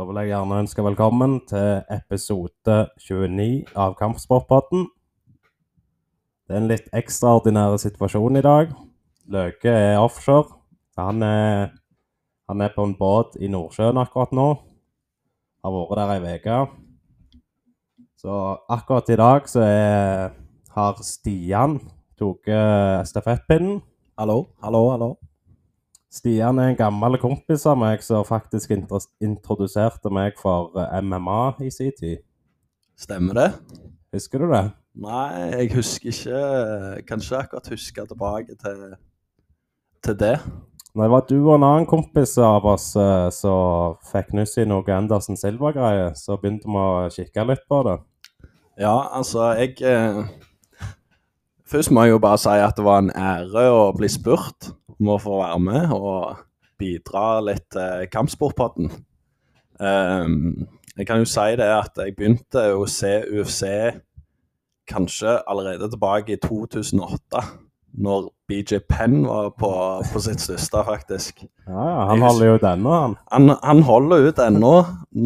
Da vil jeg gjerne ønske velkommen til episode 29 av Kampsportpodden. Det er en litt ekstraordinær situasjon i dag. Løke er offshore. Han er, han er på en båt i Nordsjøen akkurat nå. Har vært der ei uke. Så akkurat i dag så er, har Stian tatt stafettpinnen. Hallo, hallo, hallo. Stian er en gammel kompis av meg som faktisk introduserte meg for eh, MMA i sin tid. Stemmer det? Husker du det? Nei, jeg husker ikke Kan ikke akkurat huske tilbake til, til det. Når det var du og en annen kompis av oss eh, som fikk nyss i noe Andersen Silva-greier, så begynte vi å kikke litt på det. Ja, altså, jeg eh, Først må jeg jo bare si at det var en ære å bli spurt om å få være med og bidra litt til Kampsportpodden. Um, jeg kan jo si det at jeg begynte å se UFC kanskje allerede tilbake i 2008, når BJ Penn var på, på sitt største, faktisk. Ja, ja, Han holder jo ut ennå, han. Han, han holder ut ennå.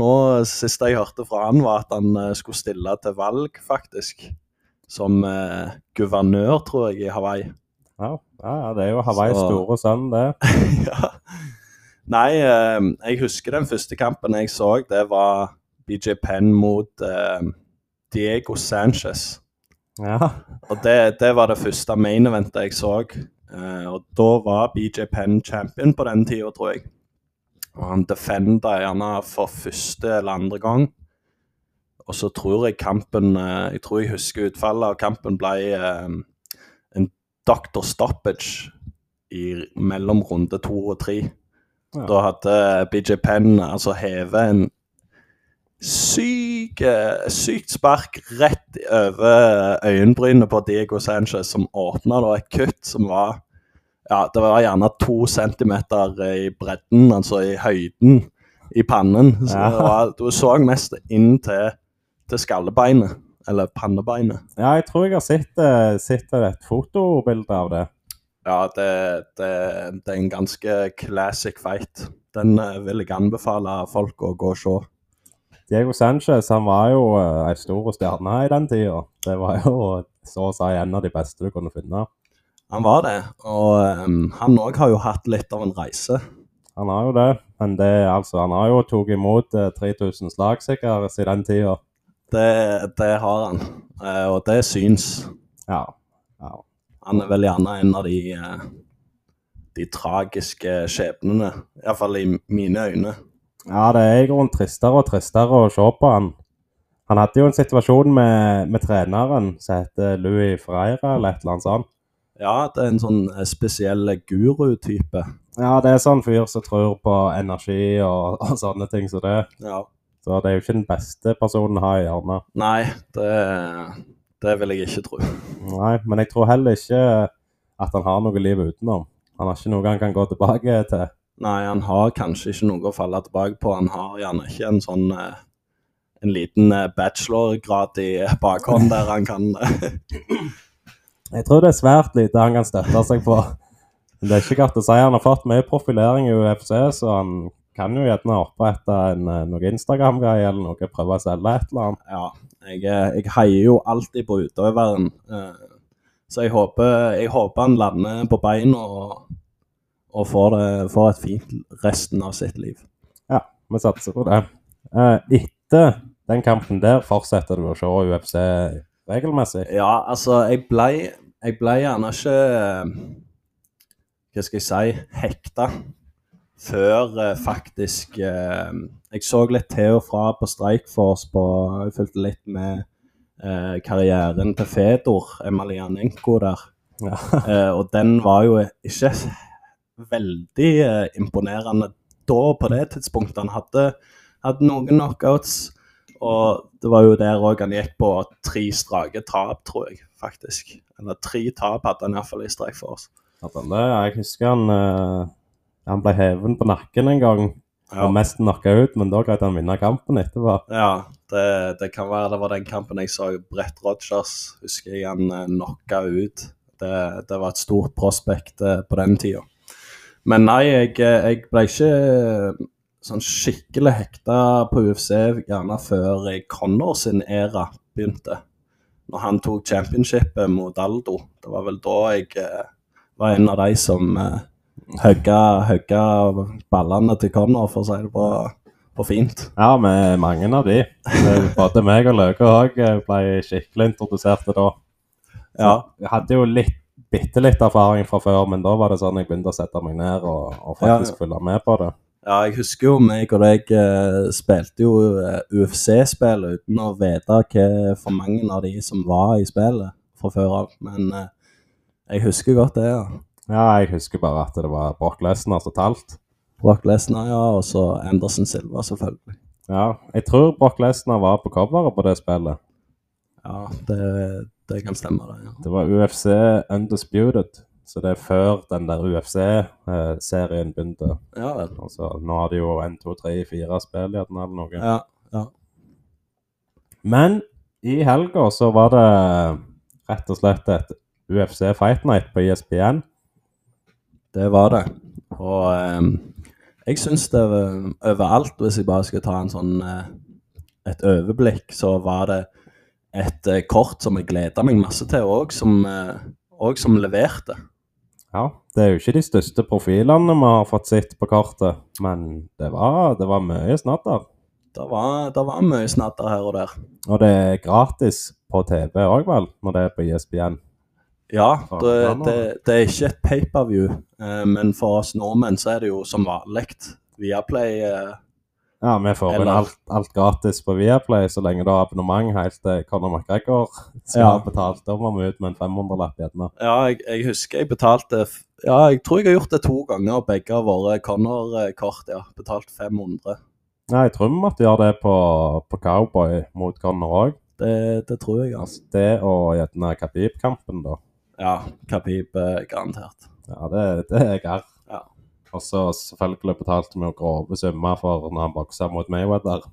Nå, Siste jeg hørte fra han, var at han eh, skulle stille til valg, faktisk. Som eh, guvernør, tror jeg, i Hawaii. Ja, ja, det er jo Hawaiis store sønn, det. ja. Nei, eh, jeg husker den første kampen jeg så. Det var BJ Penn mot eh, Diego Sanchez. Ja, Og det, det var det første main eventet jeg så. Eh, og da var BJ Penn champion på den tida, tror jeg. Og han defenda gjerne for første eller andre gang. Og så tror jeg kampen eh, Jeg tror jeg husker utfallet av kampen ble doctor stoppage i mellom runde to og tre. Ja. Da hadde BJ Penn altså hevet en syk, eh, sykt spark rett over øyenbrynet på Diego Sanchez, som åpna et kutt som var Ja, det var gjerne to centimeter i bredden, altså i høyden, i pannen. Så Ja. det var, du så mest inn til, til skallebeinet, eller pannebeinet. ja jeg tror jeg har sett, eh, sett et fotobilde av det. Ja, det, det, det er en ganske classic fight. Den eh, vil jeg anbefale folk å gå og se. Diego Sanchez han var jo en ei stor stjerne i den tida. Det var jo så å si en av de beste du kunne finne. Han var det, og um, han òg har jo hatt litt av en reise. Han har jo det, men det, altså, han har jo tatt imot eh, 3000 slag sikkert i den tida. Det, det har han, eh, og det syns. Ja. ja. Han er vel gjerne en av de, eh, de tragiske skjebnene, iallfall i mine øyne. Ja, det er i grunnen tristere og tristere å se på han. Han hadde jo en situasjon med, med treneren som heter Louis Freire eller et eller annet sånt. Ja, det er en sånn eh, spesiell guru-type. Ja, det er sånn fyr som tror på energi og, og sånne ting som det. Ja. Så det er jo ikke den beste personen å ha i hjørnet. Nei, det, det vil jeg ikke tro. Nei, men jeg tror heller ikke at han har noe liv utenom. Han har ikke noe han kan gå tilbake til. Nei, han har kanskje ikke noe å falle tilbake på. Han har gjerne ikke en sånn eh, en liten eh, bachelorgrad i bakhånd der han kan Jeg tror det er svært lite han kan støtte seg på. Det er ikke godt å si. Han har fått mye profilering i UFC, så han kan jo gjerne opprette en, eh, noe Instagram-greie eller noe, prøve å selge et eller annet. Ja, jeg, eh, jeg heier jo alltid på utøveren. eh, Så jeg håper, jeg håper han lander på beina og, og får, det, får et fint resten av sitt liv. Ja, vi satser på det. Etter den kampen der fortsetter du å se UFC regelmessig. Ja, altså, jeg ble, jeg ble gjerne ikke Hva skal jeg si hekta før eh, faktisk eh, Jeg så litt til og fra på Strikeforce på Jeg fulgte litt med eh, karrieren til Fedor Emelianenko der. Ja. Og den var jo ikke veldig imponerende da, på det tidspunktet. Han hadde, hadde noen knockouts, og det var jo der òg han gikk på tre strake tap, tror jeg, faktisk. Eller tre tap hadde han iallfall i Strikeforce. Hadde han det? Jeg husker han, han ble heven på nakken en gang. Ja. Og mest knocka ut, men da greide han vinne kampen etterpå. Ja, det, det kan være det var den kampen jeg så Brett Rogers. Husker jeg han eh, knocka ut. Det, det var et stort prospekt eh, på den tida. Men nei, jeg, eh, jeg ble ikke sånn skikkelig hekta på UFC gjerne før Connor sin æra begynte. Når han tok championshipet mot Aldo. Det var vel da jeg var en av de som eh, hugga ballene til Connor, for å si det på, på fint. Ja, med mange av de. Både meg og Løke òg ble skikkelig introduserte da. Ja, Jeg hadde jo litt, bitte litt erfaring fra før, men da var det sånn jeg begynte å sette meg ned og, og faktisk følge med på det. ja jeg husker jo meg og deg eh, spilte jo eh, UFC-spill uten å vite hva for mange av de som var i spillet fra før av. Men eh, jeg husker godt det, ja. Ja, jeg husker bare at det var Brock Lesnar som talt. Brock Lesnar, ja, og så Anderson Silva, selvfølgelig. Ja, jeg tror Brock Lesnar var på coveret på det spillet. Ja, det, det kan stemme, det. ja. Det var UFC Undisputed, så det er før den der UFC-serien begynte. Ja vel. Altså, nå har de jo 1, 2, 3, 4 spill i den eller noe. Ja, ja. Men i helga så var det rett og slett et UFC Fight Night på E ESPN. Det var det. Og ehm, jeg syns det overalt, hvis jeg bare skal ta en sånn eh, et overblikk, så var det et eh, kort som jeg gleda meg masse til òg, som, eh, og som leverte. Ja, det er jo ikke de største profilene vi har fått sett på kartet, men det var, det var mye snadder. Det var, det var mye snadder her og der. Og det er gratis på TV òg, vel, når det er på ISBN? ESPN. Ja, det, det, det er ikke et pay-per-view, eh, men for oss nordmenn så er det jo som vanlig. Viaplay eh, Ja, vi får inn alt, alt gratis på Viaplay så lenge du har abonnement helt til Conor McGregor skal Ja. ha betalt. Da må vi ut med en 500-lapp gjerne. Ja, jeg, jeg husker jeg betalte Ja, jeg tror jeg har gjort det to ganger, og begge har vært Conor-kort. Ja, betalt 500. Ja, jeg tror vi måtte gjøre det på, på Cowboy mot Conor òg. Det, det tror jeg, altså. Altså, det og gjerne Khabib-kampen, da. Ja, Khabib er garantert. Ja, det, det er jeg her. Ja. Og så selvfølgelig betalte vi grove summer for når han boksa mot Mayweather.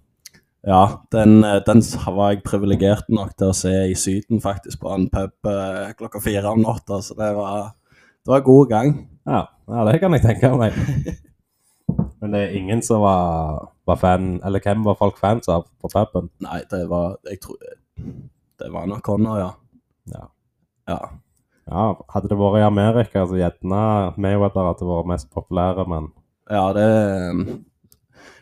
Ja, den, eh, den var jeg privilegert nok til å se i Syden, faktisk, på en pub eh, klokka fire om natta. Så det var, det var god gang. Ja, ja, det kan jeg tenke meg. Men det er ingen som var, var fan Eller hvem var folk fans av på puben? Nei, det var Jeg tror Det var nok Connor, ja. Ja. Ja. Ja. Hadde det vært i Amerika, så gjerne Mayweather hadde vært mest populære, men Ja, det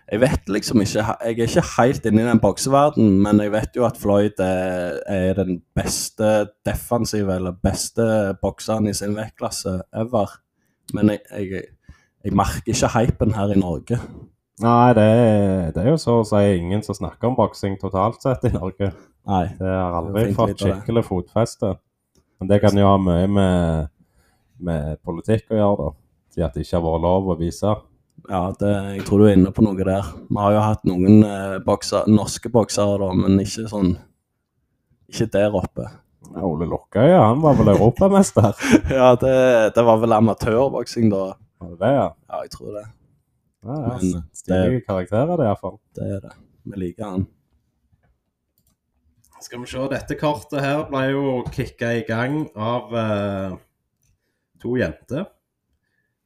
Jeg vet liksom ikke Jeg er ikke helt inne i den bokseverdenen, men jeg vet jo at Floyd er, er den beste defensive, eller beste bokseren i sin vektklasse ever. Men jeg, jeg, jeg merker ikke hypen her i Norge. Nei, det er, det er jo så å si ingen som snakker om boksing totalt sett i Norge. Nei. Det har aldri fått skikkelig fotfeste. Men det kan jo ha mye med, med politikk å gjøre, da. Til at det ikke har vært lov å vise. Ja, det, jeg tror du er inne på noe der. Vi har jo hatt noen eh, bokser, norske boksere, da, men ikke sånn Ikke der oppe. Ja, Ole Lukkøya, han var vel europamester? ja, det, det var vel amatørboksing, da. Var det det, ja? Ja, jeg tror det. Ja, ja. Men det, Stilige karakterer, det iallfall. det er det. Vi liker han. Skal vi se, dette kartet her ble jo kicka i gang av eh, to jenter.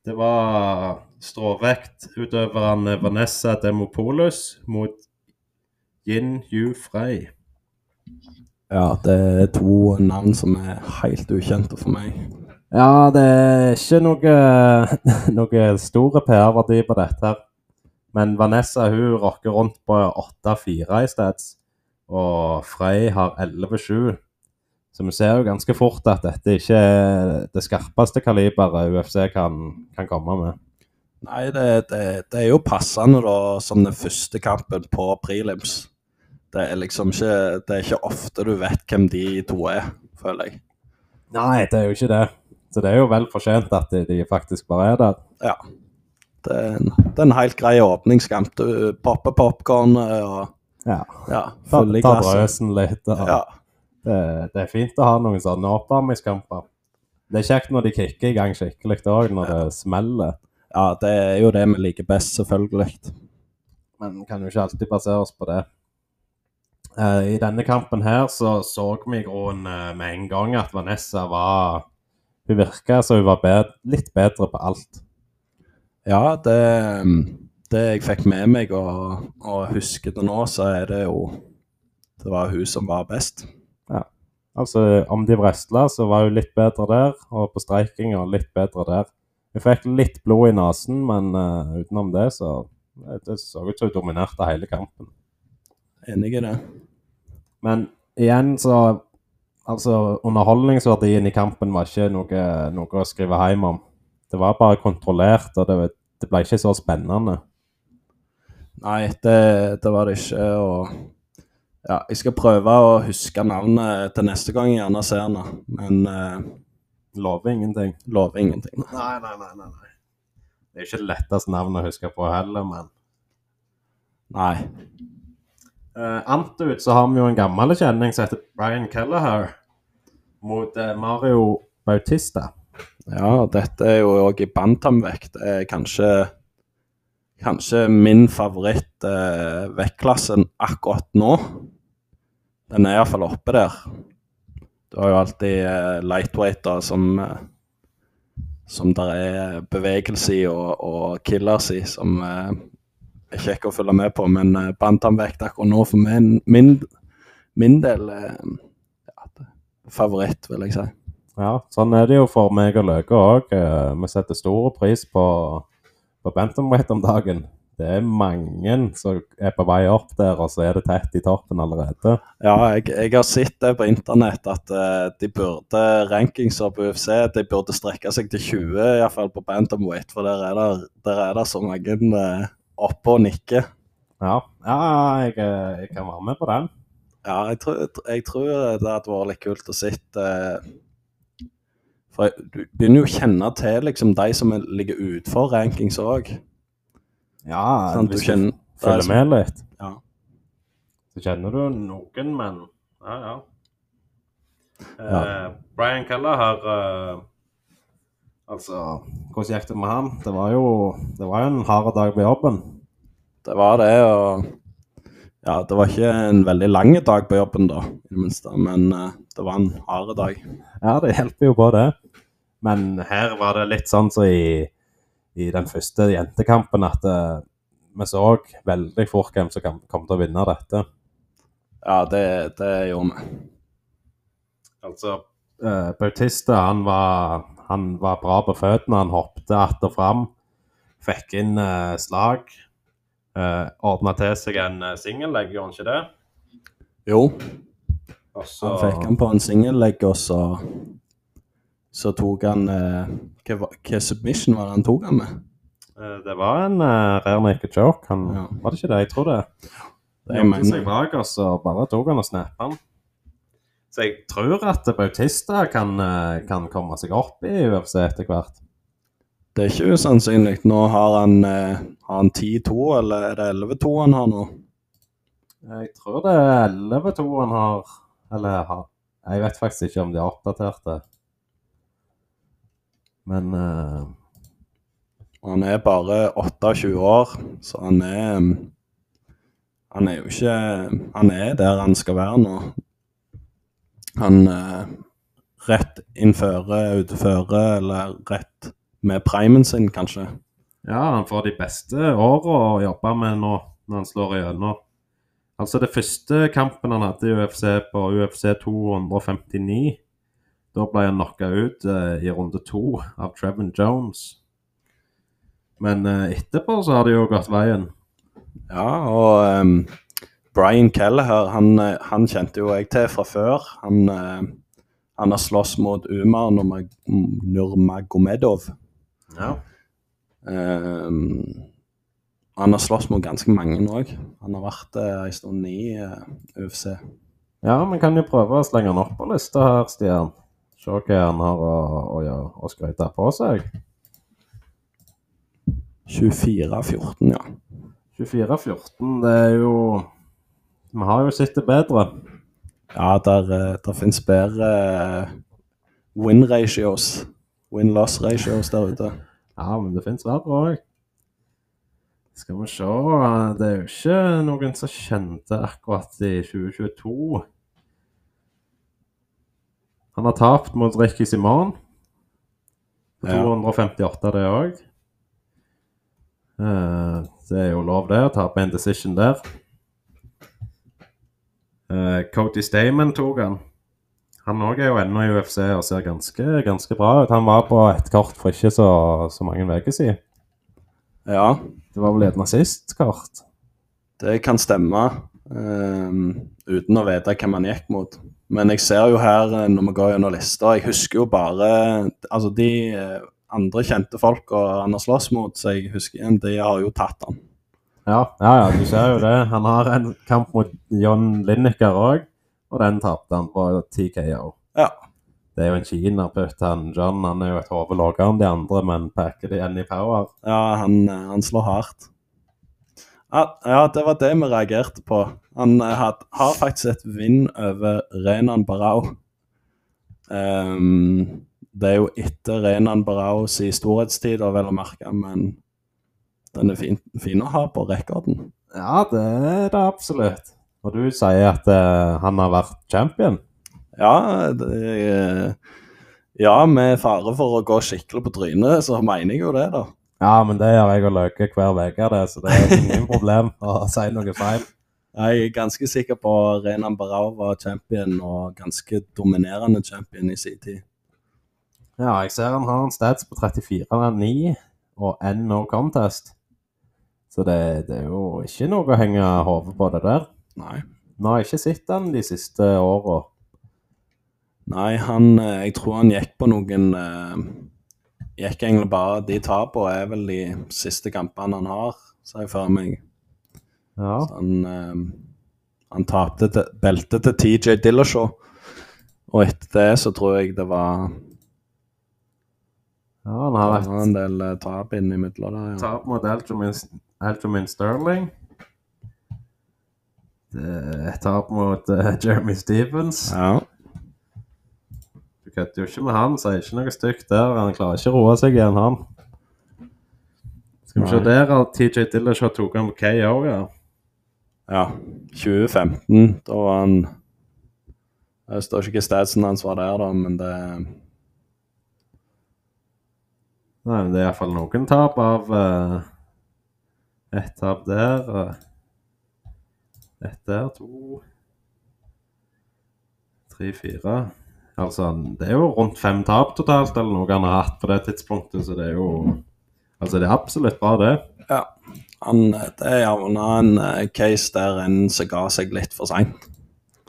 Det var stråvektutøveren Vanessa Demopoulos mot Yin Yu Frey. Ja, det er to navn som er helt ukjente for meg. Ja, det er ikke noe, noe store PR-verdi på dette. her. Men Vanessa hun rocker rundt på 8-4 i stedet. Og Frey har 11-7. Så vi ser jo ganske fort at dette ikke er det skarpeste kaliberet UFC kan, kan komme med. Nei, det, det, det er jo passende da, som den første kampen på prelims. Det er liksom ikke Det er ikke ofte du vet hvem de to er, føler jeg. Nei, det er jo ikke det. Så det er jo vel fortjent at de, de faktisk bare er der. Ja. Det er en, det er en helt grei åpningskamp. Du popper popkorn og Ja. ja, Ta, ta glasset. brøsen litt. Ja. det, det er fint å ha noen sånne oppvarmingskamper. Det er kjekt når de kicker i gang skikkelig òg, når det smeller. ja, det er jo det vi liker best, selvfølgelig. Men vi kan jo ikke alltid basere oss på det. Uh, I denne kampen her så så vi i grunnen uh, med en gang at Vanessa var Hun virka som hun var bed litt bedre på alt. Ja, det, det jeg fikk med meg og, og husker det nå, så er det jo Det var hun som var best. Ja. Altså, om de wrestla, så var hun litt bedre der, og på streikinga litt bedre der. Hun fikk litt blod i nesen, men uh, utenom det, så det, det så ut som hun dominerte hele kampen. Enig i det. Men igjen så Altså, underholdningsverdien i kampen var ikke noe, noe å skrive hjem om. Det var bare kontrollert, og det, det ble ikke så spennende. Nei, det, det var det ikke. Og ja, jeg skal prøve å huske navnet til neste gang jeg gjerne ser henne, men eh, Lover ingenting. lover ingenting. Nei, nei, nei. nei, nei. Det er ikke det letteste navnet å huske på heller, men Nei. uh, Antud så har vi jo en gammel kjenning som heter Brian Kelleher mot uh, Mario Bautista. Ja, dette er jo òg i bantamvekt. Er kanskje, kanskje min favoritt eh, akkurat nå. Den er iallfall oppe der. Du har jo alltid eh, lightweighter som eh, som der er bevegelse i og, og killers i, som eh, er kjekke å følge med på. Men eh, bantamvekt akkurat nå for min, min, min del eh, ja, favoritt, vil jeg si. Ja, sånn er det jo for meg og Løke òg. Vi setter stor pris på, på bantamweight om dagen. Det er mange som er på vei opp der, og så er det tett i toppen allerede. Ja, jeg, jeg har sett det på internett at uh, de burde rankingser på UFC de burde strekke seg til 20, iallfall på bantamweight, for der er det, der er det så mange uh, oppe og nikker. Ja, ja jeg, eh, jeg kan være med på den. Ja, jeg tror, jeg tror det hadde vært litt kult å sitte For jeg- du begynner jo å kjenne til liksom de som er- ligger utenfor rankings òg. Ja, sånn, du hvis du det er følger som- med litt, Ja. så kjenner du noen, men ja, ja. Ja. Eh, Brian Keller har eh, Altså, hvordan gikk det med ham? Det var jo det var en hard dag på jobben. Det var det, og ja, det var ikke en veldig lang dag på jobben, da, i det minste, men uh, det var en hard dag. Ja, det hjelper jo på det. Men her var det litt sånn som i, i den første jentekampen, at eh, vi så veldig fort hvem som kom, til å vinne dette. Ja, det, det gjorde vi. Altså, eh, Bautista han var, han var bra på føttene. Han hoppet att og fram. Fikk inn eh, slag. Uh, Ordna til seg en uh, singellegg, gjorde han ikke det? Jo, Også, han fikk han på en singellegg, og så, så tok han eh, hva, submission var det han tok han med? Eh, det var en uh, rare naked joke. Han, Ja. Var det ikke det? Jeg tror det. Det jeg gjemte seg mener. bak, og så bare tok han og snappa han. Så jeg tror at Bautista kan, eh, kan komme seg opp i UFC etter hvert. Det er ikke usannsynlig. Nå har han, eh, har han 10-2, eller er det 11-2 han har nå? Jeg tror det er 11-2 han har Eller har Jeg vet faktisk ikke om de har oppdatert det. Men uh... Han er bare 28 år, så han er mm, Han er jo ikke Han er der han skal være nå. Han uh, rett innføre, utføre, eller rett med primen sin, kanskje. ja, han får de beste åra å jobbe med nå, når han slår igjennom. Altså, det første kampen han hadde i UFC på UFC 259, da ble han knocka ut eh, i runde to av Trevin Jones. Men eh, etterpå så har det jo gått veien. Ja, og um, Brian Kelleher, han, eh, han kjente jo jeg til fra før. Han, uh, han har slåss mot Umar Nurmagomedov. Ja. Um, han har slåss mot ganske mange òg. Han har vært uh, en stund i eh, UFC. Ja, vi kan jo prøve å slenge han opp på lista her, Stian. Se hva han har å, å, å skryte på seg. 24-14, ja. 24-14, det er jo Vi har jo sett det bedre. Ja, der, eh, der finnes bedre eh, win ratios. Win-loss ratios der ute. Ja, men det fins verre òg. Skal vi se Det er jo ikke noen som kjente akkurat i 2022. Han har tapt mot Ricky Simon. På Ja. 258, det òg. Det er jo lov, det, å tape en decision der. Eh, Cody Stamen tok han. Han òg er jo ennå i UFC og ser ganske, ganske bra ut. Han var på et kart for ikke så, så mange uker siden. Ja, Det var vel et nazistkart? det kan stemme. um, uten å vite hvem han gikk mot. Men jeg ser jo her, eh, når vi går gjennom lista, jeg husker jo bare Altså, de eh, andre kjente folk og han har slåss mot, så jeg husker igjen, de har jo tatt han. Ja, ja, ja, du ser jo det. Han har en kamp mot John Lineker òg, og den tapte han på TKO. Ja. Det er jo en kinaputt. Han John han er jo et hode lavere enn de andre, men packer de igjen i power. Ja, han, eh, han slår hardt. Ja, ja, det var det vi reagerte på. Han eh, had, har faktisk et vinn over Renan Barao. Um, det er jo etter Renan Baraos i storhetstid, og vel å merke, men den er fin, fin å ha på rekorden. Ja, det er det absolutt. Og du sier at uh, han har vært champion? Ja, det, eh, ja, med fare for å gå skikkelig på trynet, så mener jeg jo det, da. Ja, men det gjør jeg og Løke hver uke, det, så det er ingen problem å si noe feil. Jeg er ganske sikker på Renan Barao var champion, og ganske dominerende champion i sin tid. Ja, jeg ser han har en stats på 34,9 og én no contest. Så det, det er jo ikke noe å henge hodet på det der. Nei. Nå har jeg ikke sett han de siste åra. Nei, han eh, Jeg tror han gikk på noen eh, Gikk egentlig bare De tapene er vel de siste kampene han har, ser jeg for meg. Ja. Så han um, han tapte beltet til TJ Dillashaw. Og etter det så tror jeg det var, ja, han det har var en del uh, tap innimellom der. Ja. tap mot Algermin, Sterling. Det tap mot uh, Jeremy Stevens. ja. Kødder jo ikke med han, sier ikke noe stygt der. Han klarer ikke å roe seg igjen, han. Skal vi se der at TJ Dillashaw tok han på KO, ja. Ja. 2015, da var han Jeg står ikke hva statsen hans var der, da, men det Nei, men det er iallfall noen tap av uh, Ett tap der. Uh, ett der, to Tre, fire. Altså, det er jo rundt fem tap totalt, eller noe han har hatt på det tidspunktet, så det er jo Altså, det er absolutt bra, det. Ja. Han, det er javna en eh, case der en som ga seg litt for seint.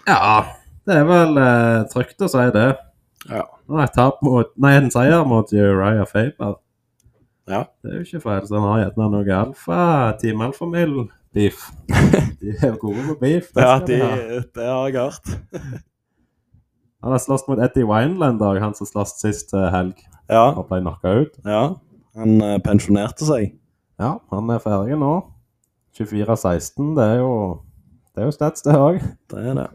Ja, det er vel eh, trygt å si det. Ja. Nå et tap mot Nei, en seier mot Uriah Faber. Ja. Det er jo ikke feil, så han har gjerne noe alfa, Team alfamil, beef. De er gode på beef. det Ja, de, det har jeg hørt. Han har slåss mot Eddie Wineland han som sloss sist eh, helg Ja, og ble knocka ut. ja. Han eh, pensjonerte seg. Ja, han er ferdig nå. 24-16, det er jo Det er jo stats, det òg. Det er det.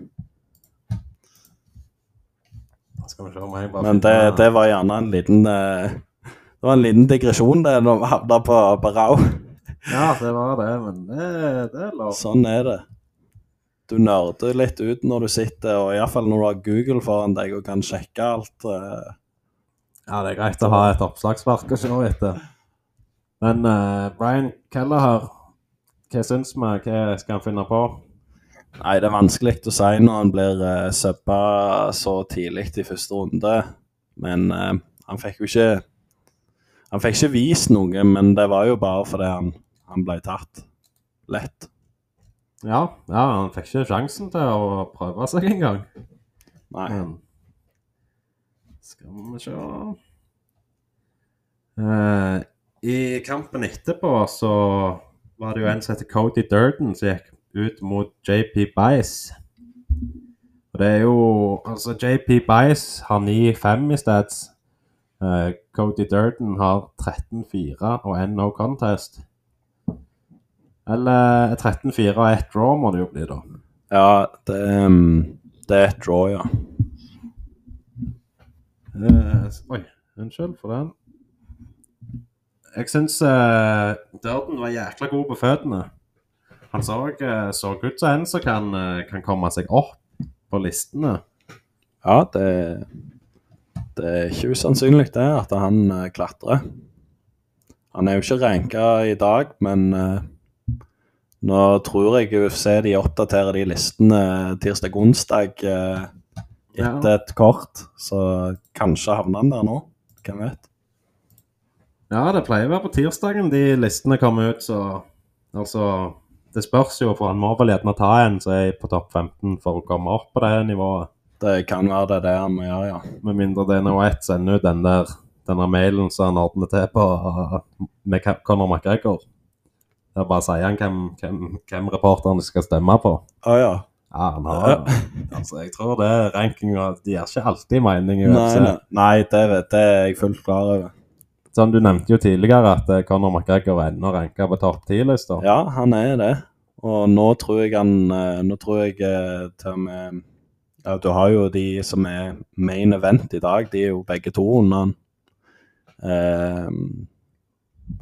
Skal vi se om jeg bare Men det, det var gjerne en liten eh, Det var en liten digresjon, det, når vi havna på Barao. Ja, det var det, men det, det er lov. Sånn er det. Du nerder litt ut når du sitter, og iallfall når du har Google foran deg og kan sjekke alt. eh. Ja, det er greit å ha et oppslagsverk å se etter. Men uh, Brian Kelleher, hva syns vi? Hva skal han finne på? Nei, det er vanskelig å si når han blir uh, subba så tidlig i første runde. Men uh, han fikk jo ikke Han fikk ikke vist noe, men det var jo bare fordi han, han ble tatt lett. Ja, ja, han fikk ikke sjansen til å prøve seg engang. Nei. Men Skal vi se Eh, I kampen etterpå så var det jo en som heter Cody Durden som gikk ut mot JP Bice. Og det er jo Altså, JP Bice har 9-5 i stats. Eh, Cody Durden har 13-4 og en no contest. Eller 13-4 og ett draw må det jo bli, da. Ja, det, um, det er et draw, ja. Eh, oi, unnskyld for den. Jeg syns uh, Durden var jækla god på føttene. Han så, eh, så ut som en som kan, eh, kan komme seg opp på listene. Ja, det, det er ikke usannsynlig det, at han eh, klatrer. Han er jo ikke ranka i dag, men eh, Nå tror jeg UFC de oppdaterer de listene tirsdag-onsdag eh, etter et kort, så kanskje havner han der nå. Hvem vet? Ja, det pleier å være på tirsdagen de listene kommer ut, så altså Det spørs jo, for han må vel gjerne ta en som er på topp 15 for å komme opp på det nivået. Det kan være det det han må gjøre, ja. Med mindre det er noe ett sender ut den der denne mailen som han ordner til på med Ca- Conor McGregor. Der bare sier han hvem, hvem, hvem reporterne skal stemme på. Å ja. Ja, han har Altså, jeg tror det er rankinga De gir ikke alltid mening i UFC. nei, nei det, vet, det er jeg fullt klar over. Sånn, Du nevnte jo tidligere at eh, Conor McGregor er ennå ranka på topp ti-lista. Ja, han er det. Og nå tror jeg han eh, Nå tror jeg eh, til og med ja, Du har jo de som er main event i dag, de er jo begge to under han. Eh,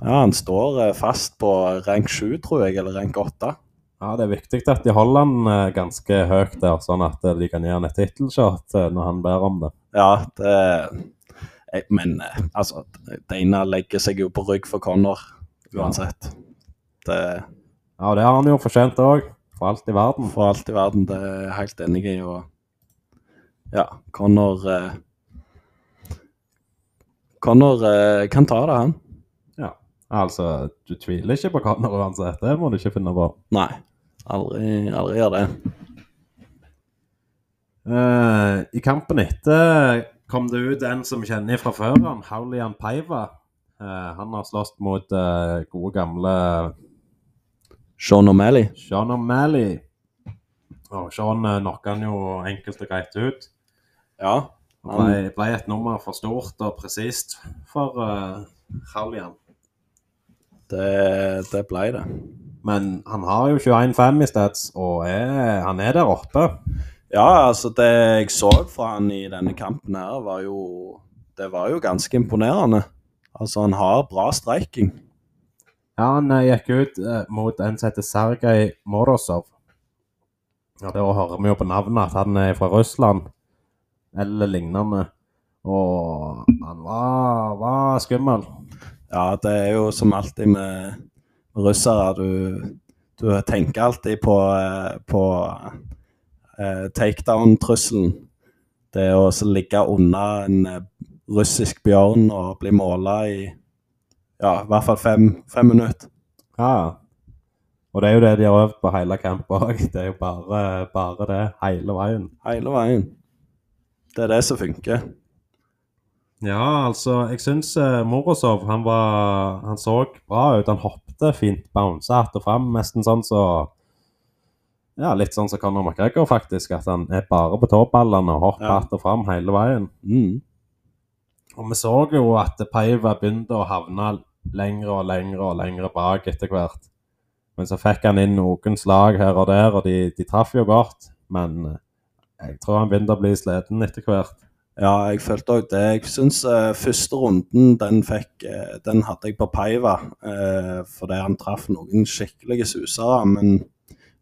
ja, han står eh, fast på rank 7, tror jeg, eller rank 8. Ja, Det er viktig at de holder han eh, ganske høyt der, sånn at eh, de kan gi han et tittelshot når han ber om det. Ja, det Men altså, Deina legger seg jo på rygg for Connor uansett. Det Ja, det har han jo fortjent òg, for alt i verden. For alt i verden, det er jeg helt enig i. Og ja, Connor Connor kan ta det, han. Altså, du tviler ikke på Conor uansett, det må du ikke finne på. Nei, aldri, aldri gjør det. Uh, I kampen etter kom det ut en som kjenner fra før, han Haulian Paiva. Uh, han har slåss mot uh, gode gamle Sean O'Malley. Sean O'Malley. Og Sean uh, knocka han jo enkelt og greit ut. Ja. Det ble, ble et nummer for stort og presist for uh, Haulian. Det, det ble det. Men han har jo 21-5 i stats, og er, han er der oppe. Ja, altså det jeg så fra han i denne kampen her, var jo Det var jo ganske imponerende. Altså, han har bra streiking. Ja, han eh, gikk ut eh, mot en som heter Sergej Morozov. Ja, Da hører vi jo på navnet at han er fra Russland, eller lignende. Og han var, var skummel. Ja, det er jo som alltid med russere. Du, du tenker alltid på, eh, på eh, takedown-trusselen. Det å ligge unna en eh, russisk bjørn og bli måla i ja, i hvert fall fem, fem minutter. Ja. Og det er jo det de har øvd på hele kampen, òg. Det er jo bare, bare det hele veien. Hele veien. Det er det som funker. Ja, altså, jeg syns uh, Morozov han var Han så bra ut. Han hoppet fint, bounsa att og fram, nesten sånn så Ja, litt sånn som Conor McGregor, faktisk. At han er bare på tåballene og hopper Ja. att og fram hele veien. Mm. Og vi så jo at Paiva begynte å havne lengre og lengre og lengre bak etter hvert. Men så fikk han inn noen slag her og der, og de, de traff jo godt. Men eh, jeg tror han begynte å bli sliten etter hvert. Ja, jeg følte òg det. Jeg syns uh, første runden den fikk uh, Den hadde jeg på Paiva uh, fordi han traff noen skikkelige susere. Men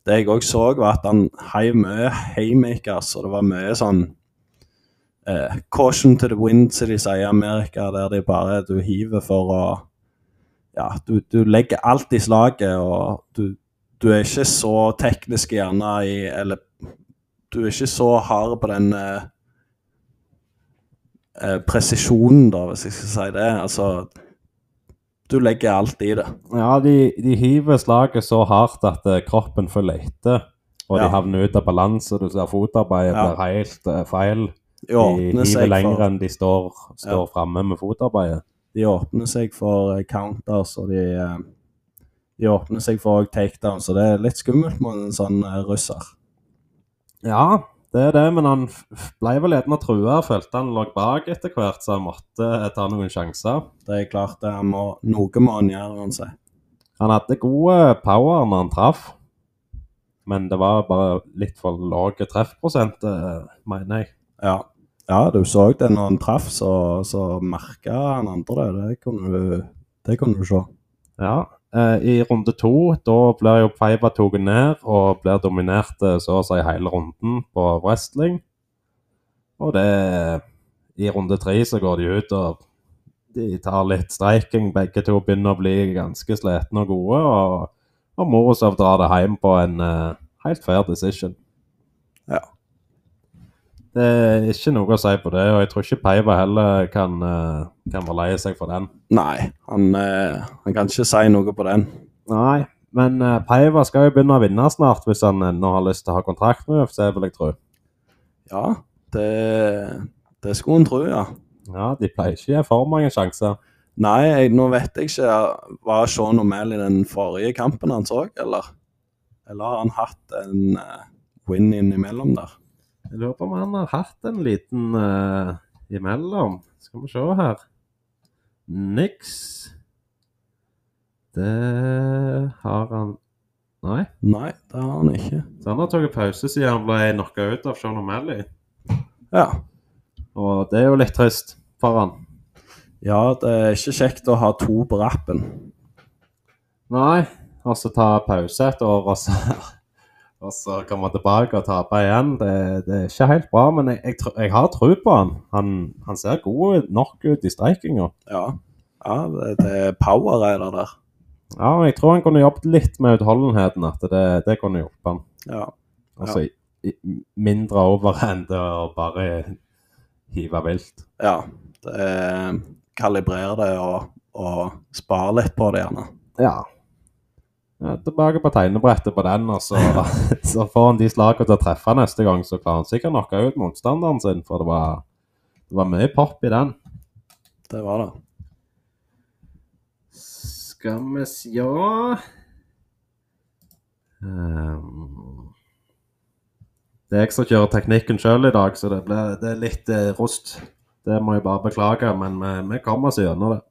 det jeg òg så, var at han heiv mye haymakers, og det var mye sånn eh, Caution to the wind, som de sier i Amerika, der de bare du hiver for å Ja, du, du legger alt i slaget, og du, du er ikke så teknisk gjerne i Eller du er ikke så hard på den eh, eh, presisjonen, da, hvis jeg skal si det. Altså Du legger alt i det. Ja, de, de hiver slaget så hardt at eh, kroppen følger etter. Og Ja. de havner ut av balanse. Du ser fotarbeidet Ja. blir helt eh, feil. De hiver lenger for, enn de står, står Ja. framme med fotarbeidet. de åpner seg for eh, counters, og de, de åpner seg for takedown, så det er litt skummelt med en sånn russer. Ja, det er det, men han ble vel gjerne trua. Følte han lå bak etter hvert, så han måtte eh, ta noen sjanser. Det er klart det han må, noe må han gjøre uansett. Han hadde gode power når han traff, men det var bare litt for lav treffprosent, eh, mener jeg. Ja. ja, du så det når han traff, så, så merka han andre det. Det kunne du, det kunne du se. Ja, eh, i runde to, da blir jo Paiva tatt ned og blir dominert eh, så å si hele runden på wrestling. Og det I runde tre så går de ut og de tar litt streiking. Begge to begynner å bli ganske slitne og gode. Og, Og Morozov drar det hjem på en uh, helt fair decision. Ja. Det er ikke noe å si på det, og jeg tror ikke Peiva heller kan, eh, kan være lei seg for den. Nei, han, eh, han kan ikke si noe på den. Nei, men uh, Peiva skal jo begynne å vinne snart, hvis han ennå har lyst til å ha kontrakt med UFC, vil jeg tro. Ja, det, det skulle en tro, ja. Ja, de pleier ikke å gi for mange sjanser. Nei, jeg, nå vet jeg ikke. Var Sean O'Malley den forrige kampen han så, eller? Eller har han hatt en uh, win innimellom der? Jeg lurer på om han har hatt en liten uh, imellom. Skal vi se her. Niks. Det har han Nei. Nei, det har han ikke. Så han har tatt pause siden han ble knocka ut av Sean O'Malley. Ja. Og det er jo litt trist for han. ja, det er ikke kjekt å ha to på rappen. Nei. Og så ta pause et år, og så, og så komme tilbake og tape igjen. Det, det er ikke helt bra, men jeg, jeg, jeg har tro på han. Han, han ser god nok ut i streikinga. Ja, ja det, det er power er det der. Ja, jeg tror han kunne jobbet litt med utholdenheten. At det, det kunne hjulpet han. Ja. Altså i, i, mindre overhand og bare hive vilt. ja. Det er kalibrere det og, og spare litt på det, gjerne. Ja. Ja tilbake på tegnebrettet på den, og så, så får han de slagene til å treffe neste gang. Så klarer han sikkert knocke ut motstanderen sin, for det var, det var mye pop i den. Det var det. Skal vi se Ja um, Det er jeg som kjører teknikken sjøl i dag, så det, ble, det er litt eh, rust. Det må jeg bare beklage, men vi, vi kommer oss gjennom det.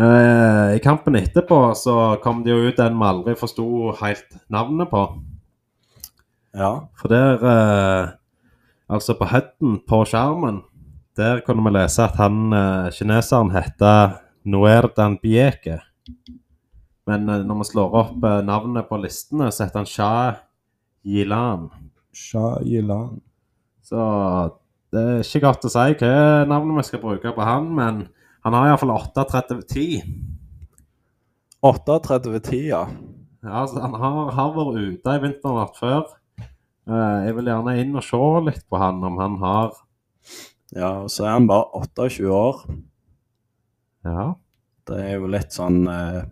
Eh, I kampen etterpå så kom det jo ut en vi aldri forsto helt navnet på. Ja. For der eh, Altså, på headen på skjermen, der kunne vi lese at han eh, kineseren heter Noerdan Bieke. Men når vi slår opp navnet på listene, så heter han Sha Yilan. Sha Yilan. Så det er ikke godt å si hva navnet vi skal bruke på han, men han har iallfall 8.30-10. 38-10, ja. Ja, så han har, har vært ute i vinternatt før. Uh, jeg vil gjerne inn og se litt på han, om han har Ja, og så er han bare 28 år. Ja. Det er jo litt sånn uh,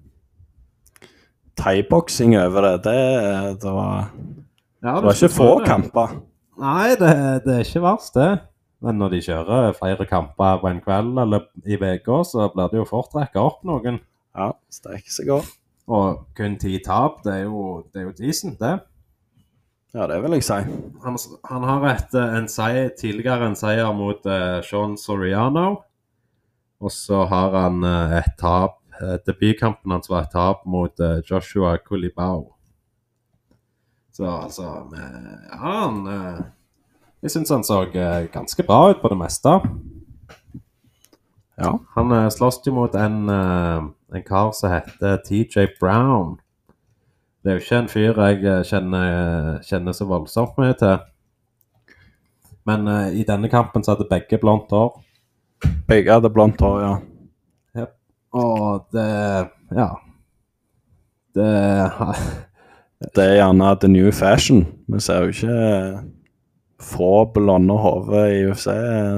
thaiboksing over det. Det, det, var, ja det var ikke få kamper. Nei, det, det er ikke verst, det. Men når de kjører flere kamper på en kveld eller i uka, så blir det jo fort rekka opp noen. Ja, strekker seg godt. Og kun ti tap, det er jo, det er jo decent, det. Ja, det vil jeg si. Han, han har et, eh, en seier, tidligere en seier mot uh, Sean Soriano. Og så har han uh, et tap uh, Debutkampen hans var et tap mot uh, Joshua Kulibao. Så altså med, Ja, han Jeg syns han så eh, ganske bra ut på det meste. Ja. Han eh, slåss jo mot en, eh, en kar som heter TJ Brown. Det er jo ikke en fyr jeg kjenner, kjenner så voldsomt mye til. Men uh, i denne kampen så hadde begge blondt hår. Begge hadde blondt hår, ja. Og det Ja. Det Det er gjerne the new fashion. Vi ser jo ikke få blonde hoder i UFC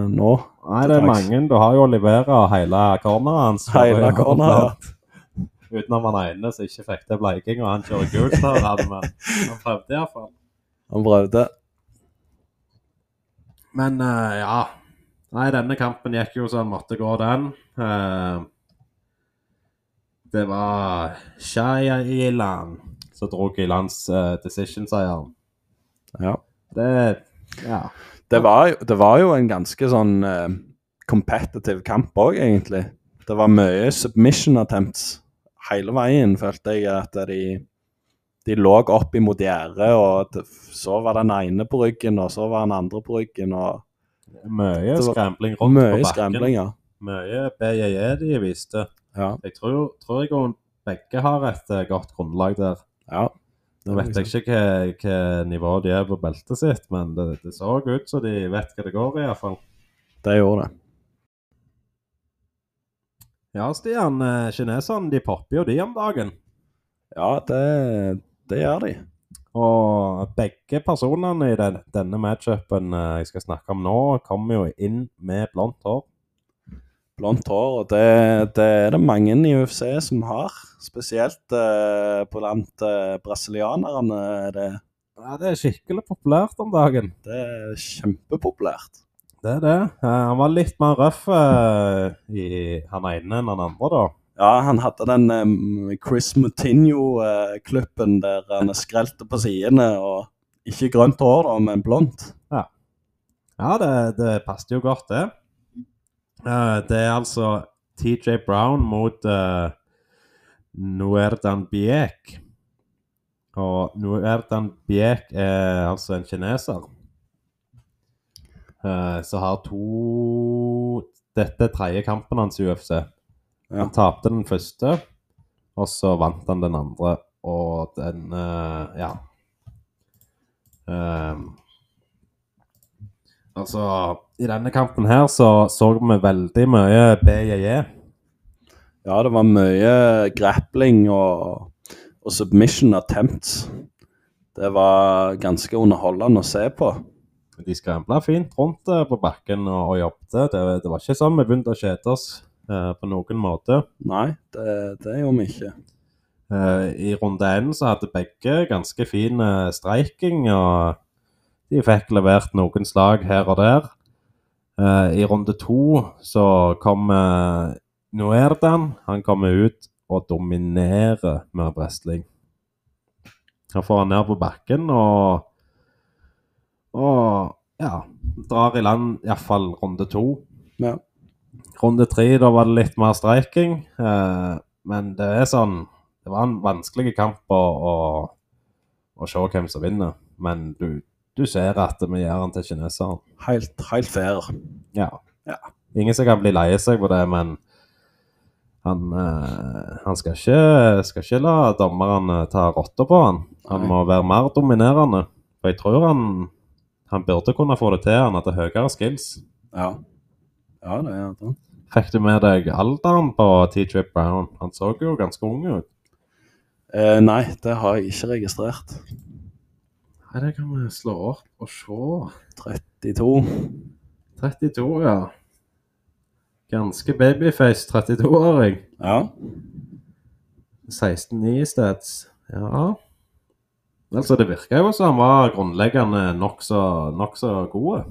nå. Nei, det er mange. Du har jo Olivera hele corneret hans. Hele corneret, Utenom han ene som ikke fikk til bleiking, og han kjører gult der. hadde vi. Han prøvde iallfall. Han prøvde. Men uh, ja. Nei, denne kampen gikk jo så han måtte gå, den. Uh, det var Shaya Ilan som dro Ilans uh, decision-seieren. Ja. Det Ja. Det var, det var jo en ganske sånn uh, competitive kamp òg, egentlig. Det var mye submission attempts hele veien, følte jeg. At de, de lå opp imot gjerdet, og det, så var den ene på ryggen, og så var den andre på ryggen. og Mye skrambling rundt på Mye bakken. skrambling, ja. Mye BJJ de viste. ja. Jeg tror, tror jeg begge har et eh, godt grunnlag der. ja. Nå vet jeg ikke hva, nivå de er på beltet sitt, men det, det så ut så de vet hva det går i, iallfall. Det gjorde det. Ja, Stian. eh, Kineserne de popper jo de om dagen. Ja, det, det gjør de. Og begge personene i den, denne matchupen eh, jeg skal snakke om nå, kommer jo inn med blondt hår. Blondt hår, og det, det er det mange i UFC som har. Spesielt eh, blant eh, brasilianerne. er Det, Ja, Det er skikkelig populært om dagen. det er kjempepopulært. Det er det. Eh, han var litt mer røff eh, i han ene enn han andre, da. Ja, han hadde den eh, Chris Moutinho-klippen der han skrelte på sidene, og ikke grønt hår, da, men blondt. Ja, det, det passet jo godt, det. Eh, det er altså TJ Brown mot uh, Nuerdan Biek. Og Nuerdan Biek er altså en kineser. Uh, som har to Dette er tredje kampen hans i UFC. Ja. Han tapte den første, og så vant han den andre. Og den uh, Ja. Ehm, altså, i denne kampen her så så vi veldig mye BJJ. Ja, det var mye grappling og, og submission attempts. Det var ganske underholdende å se på. De skrambla fint rundt eh, på bakken og, og jobbet. Det, det var ikke sånn vi begynte å kjede oss eh, på noen måte. Nei, det, det gjorde vi ikke. Eh, I runde én så hadde begge ganske fin eh, streiking, og de fikk levert noen slag her og der. Eh, I runde to så kom uh, Noerdan. Han kommer ut og dominerer med wrestling. Han får han ned på bakken og Og ja, drar i land iallfall runde to. Ja. Runde tre, da var det litt mer streiking. Eh, men det er sånn Det var en vanskelig kamp å, å, å se hvem som vinner. Men du, du ser at vi gjør den til kineseren. Helt, helt fair. Ja. Ja. Ingen som kan bli lei seg på det, men han, eh, han skal, ikke, skal ikke la dommerne ta rotta på han. Han Nei. må være mer dominerende. For jeg tror han, han burde kunne få det til. Han hadde høyere skills. Ja. Ja, det er det. Fikk du med deg alderen på TJ Brown? Han så jo ganske ung ut. Eh, nei, det har jeg ikke registrert. Nei, det kan vi slå opp og se. 32. 32, ja. Ganske babyface 32-åring. Ja. 16-9 steds. Ja. Altså, det virka jo som han var grunnleggende nokså nok så gode.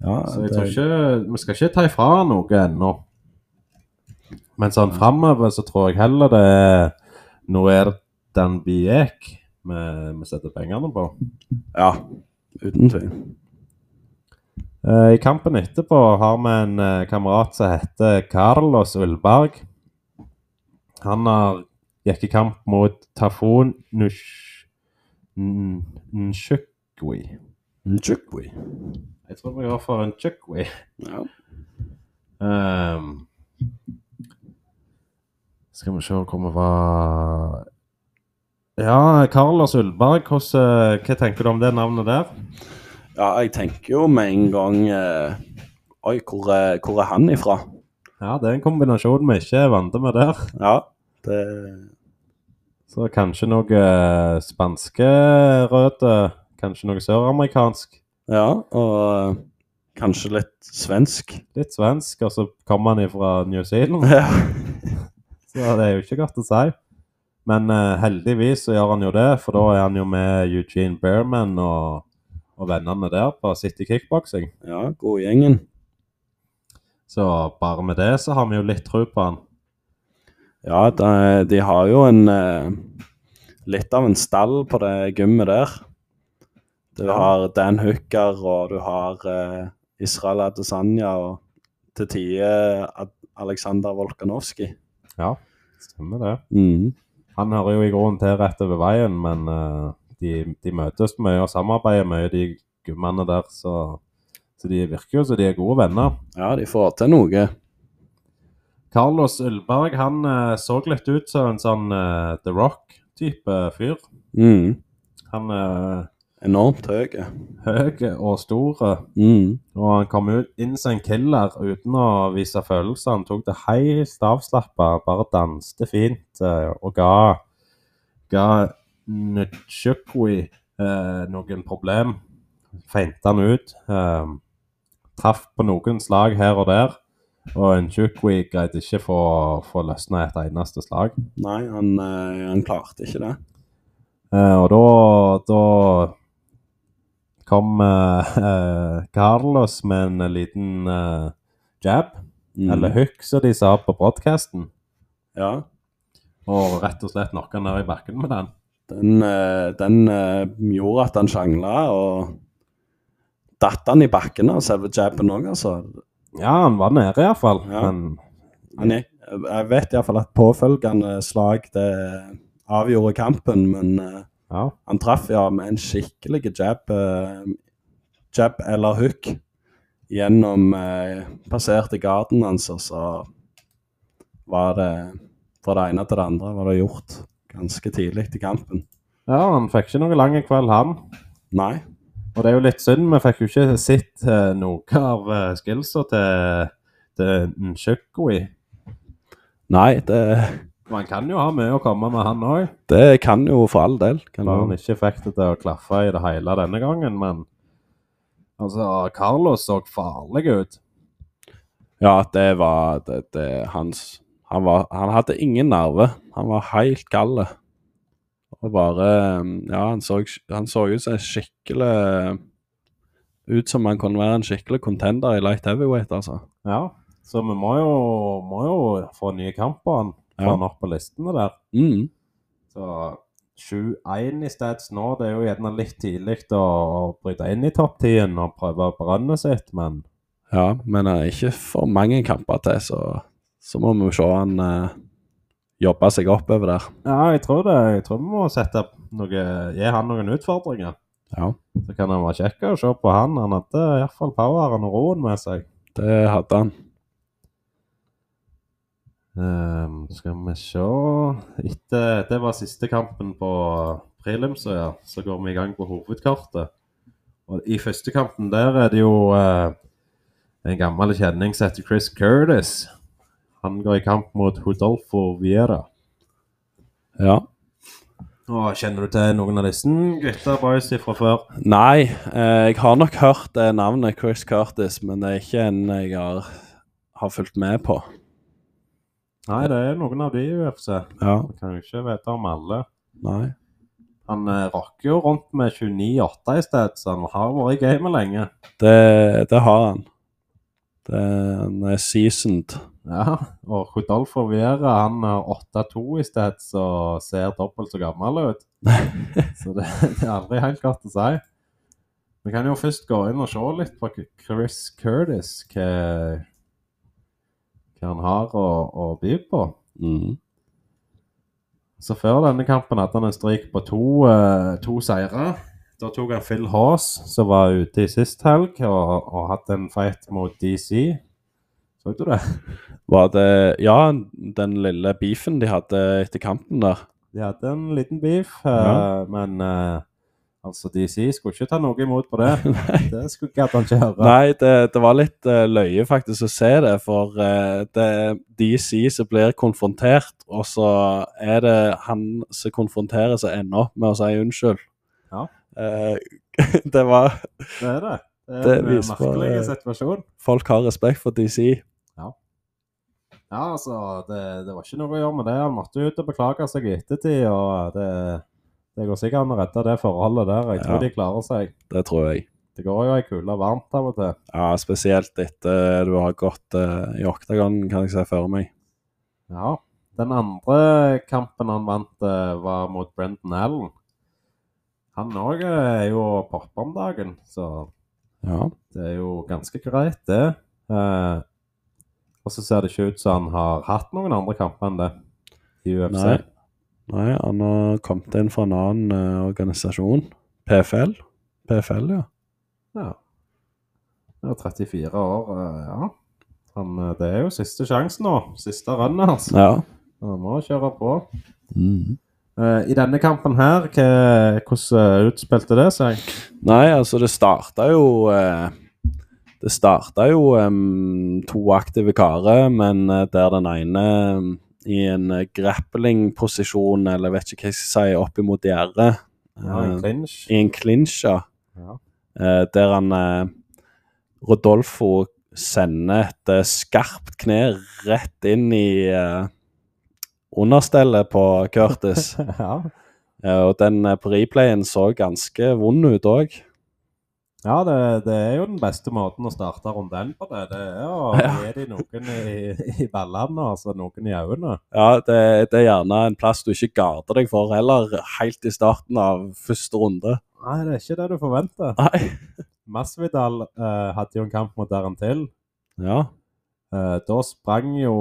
ja Så jeg det, tror ikke Vi skal ikke ta ifra noe ennå. Men sånn framover så tror jeg heller det er Noer Danbiek vi, setter pengene på. Ja, uten tvil. Eh, I kampen etterpå har vi en eh, kamerat som heter Carlos Ullberg. Han har gikk i kamp mot Tafon Nchukwi. Nchukwi. Jeg tror vi går for en Chukwi. Ja. Um, skal vi se hvor vi var Ja, Carlos Ullberg, hvordan, hva tenker du om det navnet der? ja, jeg tenker jo med en gang eh, Oi, hvor er, hvor er han ifra? Ja, det er en kombinasjon vi ikke er vant med der. Ja, det Så kanskje noe eh, spanske røde, kanskje noe søramerikansk. Ja, og eh, kanskje litt svensk. Litt svensk, og så kommer han ifra New Zealand. Ja. Så det er jo ikke godt å si. Men uh, heldigvis så gjør han jo det, for da er han jo med Eugene Bearman og, og vennene der på City Kickboxing. ja, godgjengen. Så bare med det så har vi jo litt tro på han. Ja, de, de har jo en uh, Litt av en stall på det gymmet der. Du Ja. har Dan Hooker, og du har uh, Israel Adesanya og til tider Aleksandr Volkanovskij. Ja, stemmer det. Mm. Han hører jo i grunnen til rett over veien, men uh, de, de møtes mye og samarbeider mye, de gummene der. Så, så de virker jo som de er gode venner. Ja, de får til noe. Carlos Ullberg han uh, så litt ut som en sånn uh, The Rock-type fyr. Mm. Han Enormt høy. høy og stor, Mm. og han kom ut inn som en killer uten å vise følelser. Han tok det helt avslappa, bare danste fint eh, og ga ga Nchukwi eh, noen problem. Feinta han ut. Eh, traff på noen slag her og der. Og Nchukwi greide ikke få, få løsna et eneste slag. Nei, han, eh, han klarte ikke det. Eh, og da, da kom uh, Carlos med en liten uh, jab, Mm. eller hook, som de sa på broadcasten. Ja. Og rett og slett knocka ned i bakken med den. Den, den gjorde at han sjangla, og datt han i bakken av selve jabben òg, altså. Ja, han var nede iallfall. Ja. Men Han gikk, jeg vet iallfall at påfølgende slag det avgjorde kampen, men ja. han traff ja med en skikkelig jab, eh, jab eller hook gjennom eh, Passerte garden hans, og så var det fra det ene til det andre var det gjort ganske tidlig i kampen. ja, han fikk ikke noe lang kveld, han. Nei. Og det er jo litt synd, vi fikk jo ikke sett eh, noe av uh, skillsa til, til Nchukwi. Nei, det, Man kan jo ha mye å komme med, han òg. det kan jo for all del. Kan Bare han ikke fikk det til å klaffe i det hele denne gangen, men altså, Carlos så farlig ut. Ja, det var det, det, hans han, var, han hadde ingen nerve. Han var helt gal. Og bare Ja, han så, han så ut som en skikkelig Ut som han kunne være en skikkelig contender i light heavyweight, altså. Ja, så vi må jo, må jo få nye kamper. han. Han opp på listene der. Mm. Så 7-1 i stats nå, det er jo gjerne litt tidlig å, å bryte inn i topp 10 og prøve å brønne sitt, men Ja, men er ikke for mange kamper til, så, så må vi se han uh, jobbe seg oppover der. ja, jeg tror det. Jeg tror vi må sette noe, gi han noen utfordringer. Ja, Så kan han være kjekk å se på han. Han hadde iallfall poweren og roen med seg. det hadde han. Ehm, skal vi se Etter Det var siste kampen på prelimsa, ja. Så går vi i gang på hovedkartet. Og i første kampen der er det jo uh, en gammel kjenning som heter Chris Curtis. Han går i kamp mot Hodolfo Viera. Ja. Og Kjenner du til noen av disse gutta boys fra før? Nei, eh, jeg har nok hørt det navnet Chris Curtis, men det er ikke en jeg har, har fulgt med på. Nei, det er noen av de i UFC. Ja, Vi kan jo ikke vite om alle. nei. Han eh, rocker jo rundt med 29-8 i sted, så han har vært i gamet lenge. Det, det har han. Det, han er seasoned. Ja, og Rodolfo Viera han har 8-2 i sted, så ser dobbelt så gammel ut. så det, det er aldri helt godt å si. Vi kan jo først gå inn og se litt på Chris Curtis, hva, hva han har å, å by på. Mm. Så før denne kampen hadde han en strik på to, uh, to seire. Da tok han Phil Haas, som var ute i sist helg, og, og hadde en fight mot DC. Så du det? Var det Ja, den lille beefen de hadde etter kampen der. De hadde en liten beef, uh, Ja. men eh, altså DC skulle ikke ta noe imot på det. det skulle gadd han ikke høre. Nei, det, det var litt uh, løye faktisk å se det, for uh, det er DC som blir konfrontert, og så er det han som konfronterer seg ennå med å si unnskyld. Ja. Uh, det var Det er det. Det er en det merkelig situasjon. Folk har respekt for DC. Ja, altså, det, det var ikke noe å gjøre med det. Han måtte ut og beklage seg i ettertid, og det, det går sikkert an å redde det forholdet der. Jeg tror Ja. de klarer seg. Det tror jeg. Det går jo ei kule varmt av og til. Ja, spesielt etter du har gått uh, i oktagon, kan jeg se for meg. Ja. Den andre kampen han vant, uh, var mot Brendan Allen. Han òg er jo popper om dagen, så Ja. det er jo ganske greit, det. Uh, og så ser det ikke ut som han har hatt noen andre kamper enn det i UFC. Nei. Nei, han har kommet inn fra en annen eh, organisasjon. PFL. PFL, ja. Ja. Han er 34 år, eh, ja. Han, eh, det er jo siste sjansen nå. Siste runnet hans. Ja. Han må kjøre på. Mm. Eh, I denne kampen her, hva, hvordan utspilte det seg? Nei, altså, det starta jo eh, Det starta jo to aktive karer, men eh, der den ene i en eh, grappling-posisjon, eller vet ikke hva jeg skal si, opp imot gjerdet. Ja, Eh. I en clinch, ja. Ja. Eh, der han Rodolfo sender et skarpt kne rett inn i understellet på Curtis. ja. Og den på replayen så ganske vond ut òg. Ja, det, det er jo den beste måten å starte runden på det. Det er å gi dem noen i, i ballene, altså noen i øynene. Ja, det, det er gjerne en plass du ikke garder deg for heller, helt i starten av første runde. Nei, det er ikke det du forventer. Nei. Masvidal eh, hadde jo en kamp mot Darren Till. Ja. Eh, da sprang jo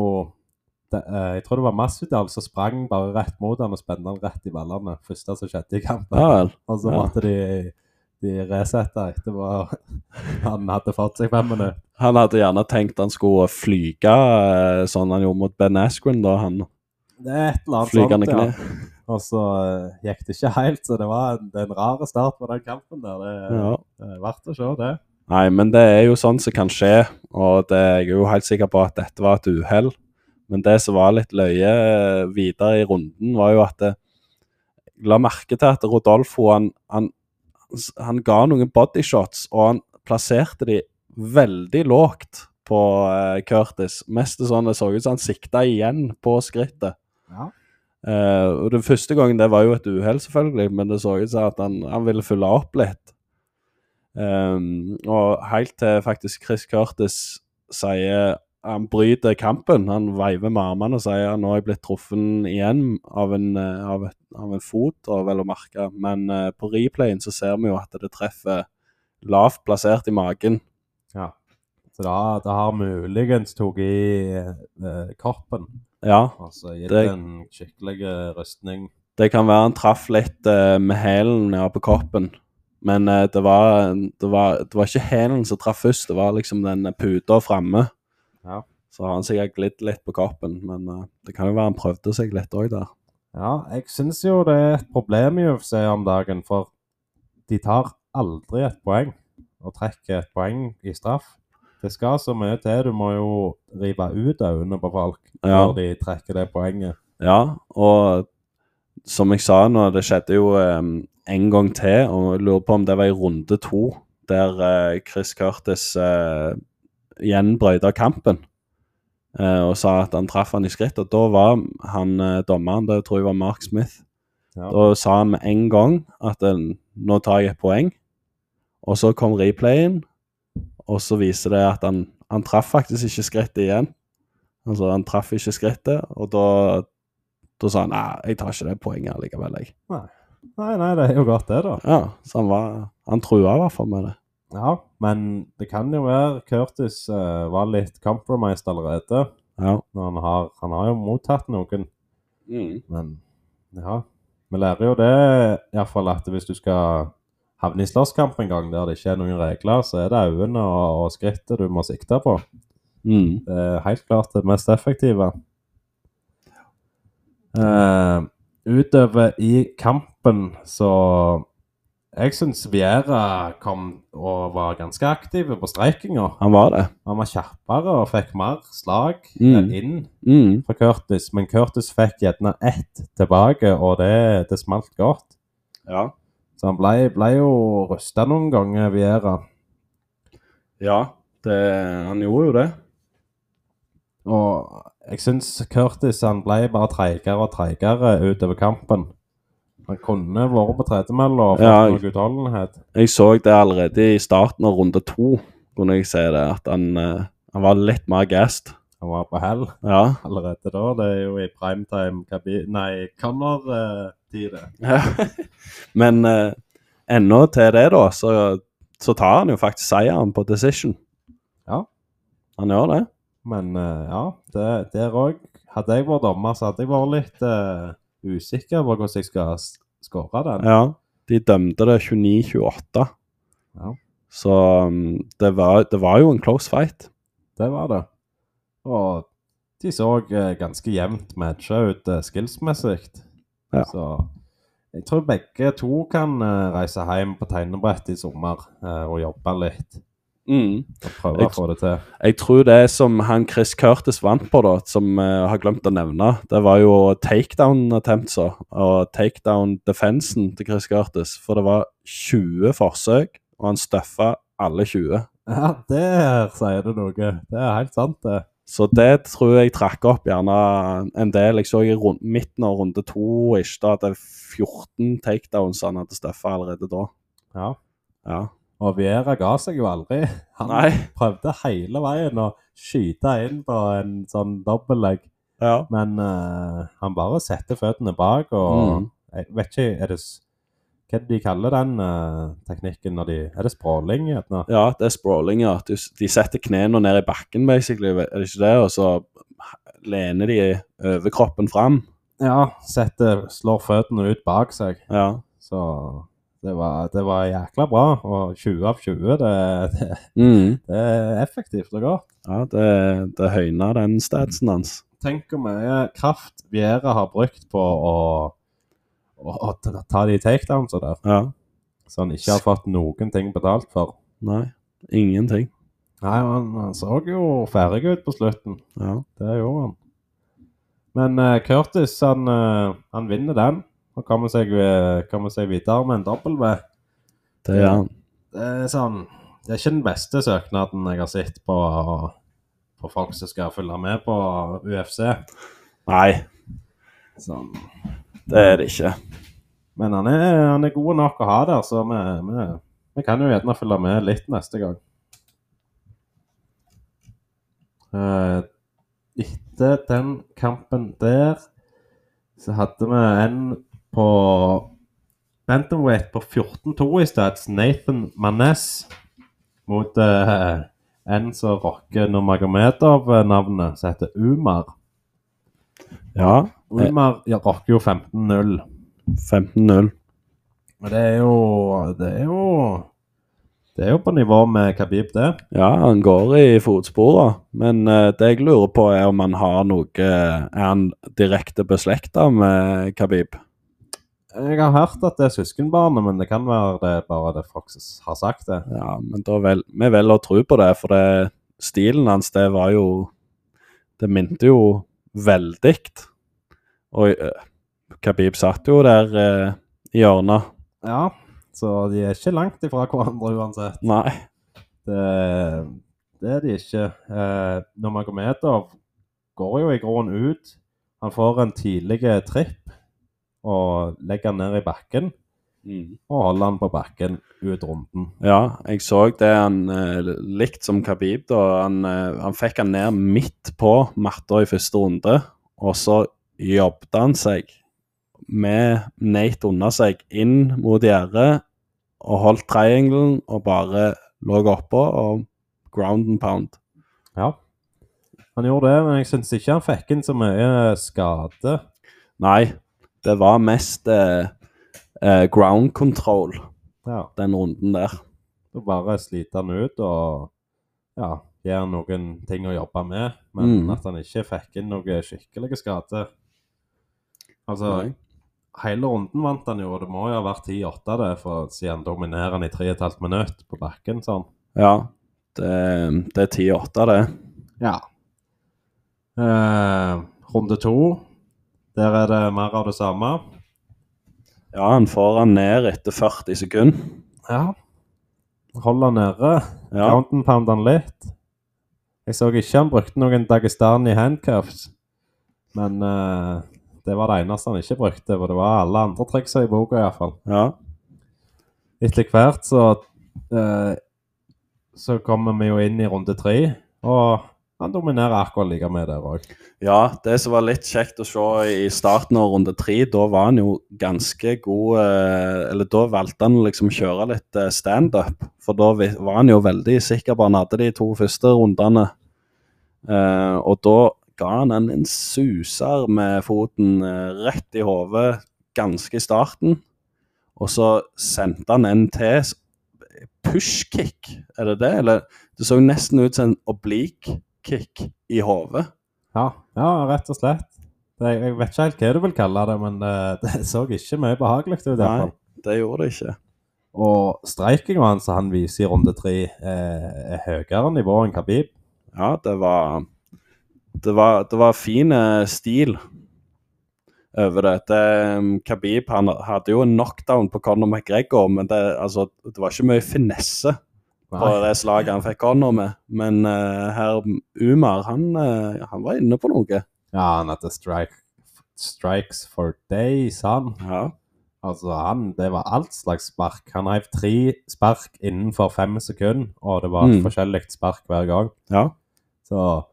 det, eh, Jeg tror det var Masvidal som sprang bare rett mot han og spente han rett i ballene. Første som skjedde i kampen. ja vel. Og så ja. måtte de, resetta etter etterpå. Han hadde fått seg fem minutter. Han hadde gjerne tenkt han skulle flyge eh, sånn han gjorde mot Ben Askren da han Det er et eller annet flygende sånt, kne. Og så eh, gikk det ikke helt, så det var en, en rar start på den kampen der. Det er, Ja. er verdt å se, det. Nei, men det er jo sånn som kan skje, og det, jeg er jo helt sikker på at dette var et uhell. Men det som var litt løye eh, videre i runden, var jo at det, la merke til at Rodolfo han, han, han ga noen bodyshots, og han plasserte de veldig lågt på eh, Curtis. Mest sånn det så ut som han sikta igjen på skrittet. Ja. Eh, og Den første gangen det var jo et uhell, selvfølgelig, men det så ut som at han, han ville fylle opp litt. Um, og helt til faktisk Chris Curtis sier Han bryter kampen. Han veiver med armene og sier nå er jeg blitt truffet igjen av en, eh, av av en fot, og vel å merke. Men uh, på replayen så ser vi jo at det treffer lavt plassert i magen. ja. Så da, da har muligens tatt i uh, kroppen. Ja, Altså gitt Det- en skikkelig rustning. Det kan være han traff litt uh, med hælen ja, på kroppen. Men det, var, det, var, det var ikke hælen som traff først, det var liksom den puta framme. Ja. Så har han sikkert glidd litt på kappen, men uh, det kan jo være han prøvde seg litt òg der. Ja, jeg syns jo det er et problem i UFC om dagen, for de tar aldri et poeng og trekker et poeng i straff. Det skal så mye til. Du må jo rive ut øynene på folk Ja. når de trekker det poenget. Ja, og som jeg sa nå, det skjedde jo um, en gang til, og jeg lurer på om det var i runde to, der uh, Chris Curtis eh, igjen brøyta kampen. eh, og sa at han traff han i skritt, og da var han eh, dommeren, det tror jeg var Mark Smith, Ja. da sa han med en gang at eh, nå tar jeg et poeng, og så kom replayen, og så viser det at han, han traff faktisk ikke skrittet igjen. Altså, han traff ikke skrittet, og da da sa han nei, jeg tar ikke det poenget likevel. Jeg. Nei, nei, det er jo godt, det, da. Ja, Så han var, han trua i hvert fall med det. Ja, men det kan jo være Curtis uh, var litt compromised allerede. Ja. Når han har, han har jo mottatt noen, men ja. Vi lærer jo det iallfall at hvis du skal havne i slåsskamp en gang der det ikke er noen regler, så er det øynene og, og skrittet du må sikte på. Mm. Det er helt klart det mest effektive. Uh, utover i kampen så Jeg syns Viera kom og var ganske aktiv på streikinga. Han var det. Han var kjappere og fikk mer slag Mm. inn Mm. fra Curtis, men Curtis fikk gjerne ett tilbake, og det, det smalt godt. Ja. Så han ble, ble jo rusta noen ganger, Viera. ja det, han gjorde jo det. Og jeg syns Curtis han ble bare treigere og treigere utover kampen. Han kunne vært på tredemølla og fått Ja, noe utholdenhet. Jeg så det allerede i starten av runde to, kunne jeg se det, at han, eh, han var litt mer gassed. Han var på hell Ja. allerede da. Det er jo i primetime-kabin... Nei, Connor-tid, det. Ja. Men eh, ennå til det, da, så, så tar han jo faktisk seieren på decision. Ja. Han gjør det. Men eh, ja, det, der òg Hadde jeg vært dommer, så hadde jeg vært litt eh, usikker på hvordan jeg skal skåre den. Ja. De dømte det 29-28. Ja. Så um, det, var, det var jo en close fight. Det var det. Og de så eh, ganske jevnt matcha ut uh, skillsmessig. Ja. Så jeg tror begge to kan eh, reise hjem på tegnebrettet i sommer eh, og jobbe litt. Mm. Jeg-. Jeg tror det som han Chris Curtis vant på, da, som jeg har glemt å nevne, det var jo takedown attemptsa og takedown defensen til Chris Curtis. For det var 20 forsøk, og han støffa alle 20. Ja, der sier du noe. Det er helt sant, det. Så det tror jeg trakk opp gjerne en del. Jeg så i rund, midten av runde to ikke da, at det er 14 takedowns han hadde støffa allerede da. Ja. Ja. Og Viera ga seg jo aldri. Han Nei. prøvde hele veien å skyte inn på en sånn dobbeltlegg, Ja. men uh, han bare setter føttene bak, og Mm. jeg vet ikke er det, Hva de kaller den uh, teknikken når de Er det sprawling? ja, det er sprawling, ja. De, de setter knærne ned i bakken, basically, er det ikke det? Og så lener de overkroppen fram. Ja, setter, slår føttene ut bak seg. Ja. Så det var, det var jækla bra. Og 20 av 20, det, det, Mm. det er effektivt og godt. Ja, det, det høyner den statsen hans. Tenk hvor mye kraft Viera har brukt på å, å, å ta- ta de takedownsa der, Ja. så han ikke har fått noen ting betalt for. Nei, ingenting. Nei, han, han så jo ferdig ut på slutten. Ja. Det gjorde han. Men uh, Curtis, han, uh, han vinner den. Og kommer seg, eh, kommer seg videre med en W. Det gjør han. Det er sånn Det er ikke den beste søknaden jeg har sett på, på folk som skal følge med på UFC. Nei, Sånn. det er det ikke. Men han er, han er god nok å ha der, så vi, vi, vi kan jo gjerne følge med litt neste gang. Eh, etter den kampen der, så hadde vi en på Bantamweight på 14-2 i stedet. Nathan Manes mot eh, en som rocker Nurmagomedov-navnet, som heter Umar. Ja, Umar ja, rocker jo 15-0. 15-0. Men det er jo Det er jo Det er jo på nivå med Khabib, det. Ja, han går i fotsporene. Men uh, det jeg lurer på, er om han har noe Er han direkte beslekta med Khabib? Jeg har hørt at det er søskenbarnet, men det kan være det bare det folk har sagt det. Ja, men da vel, vi velger å tro på det, for det, stilen hans, det var jo Det minte jo veldig. Og Khabib satt jo der eh, i hjørnet. Ja, så de er ikke langt ifra hverandre uansett. Nei. Det, det er de ikke. Eh, Nurmagomedov går jo i grunnen ut. Han får en tidlig tripp og legger han ned i bakken. Og holder han på bakken ut runden. Ja, jeg så det han eh, likt som Khabib. da. Han, eh, han fikk han ned midt på matta i første runde, og så jobbet han seg med Nate under seg inn mot gjerdet og holdt triangelen og bare lå oppå og ground and pound. Ja. Han gjorde det, men jeg syns ikke han fikk inn så mye skade. Nei, det var mest eh, eh, ground control Ja. den runden der. Så bare sliter han ut og ja, han noen ting å jobbe med. Men Mm. at han ikke fikk inn noen skikkelig skader. Altså, Nei. hele runden vant han jo, og det må jo ha vært 10-8 det, for siden han dominerer han i 3,5 minutt på bakken sånn. Ja, det, det er 10-8, det. Ja. Eh, runde to, der er det mer av det samme. Ja, han får han ned etter 40 sekunder. Ja. Holder han nede. Ja. Ground pound han litt. Jeg så ikke han brukte noen Dagestani handcuffs, men uh, det var det eneste han ikke brukte, for det var alle andre triksa i boka iallfall. ja. Etter hvert så uh, så kommer vi jo inn i runde tre, og han dominerer akkurat like med der òg. Ja, det som var litt kjekt å se i starten av runde tre, da var han jo ganske god eh, Eller da valgte han å liksom kjøre litt eh, standup, for da var han jo veldig sikker på han hadde de to første rundene. Eh, og da ga han en, suser med foten rett i hodet ganske i starten. Og så sendte han en til Pushkick, er det det? Eller det så nesten ut som en oblique kick i hodet. Ja, ja, rett og slett. Det, jeg vet ikke helt hva du vil kalle det, men eh, det så ikke mye behagelig ut. Nei, det gjorde det ikke. Og streikinga hans han viser i runde tre, eh, er høyere nivå enn Khabib. Ja, det var Det var, det var fin eh, stil over det. det um, Khabib han hadde jo en knockdown på Conor McGregor, men det, altså, det var ikke mye finesse på det slaget han fikk hånda med. Men uh, herr Umar, han, uh, han var inne på noe. Ja, han hadde strike, strikes for days, han. Ja. Altså, han, det var alt slags spark. Han heiv tre spark innenfor fem sekunder, og det var et Mm. forskjellig spark hver gang. ja. Så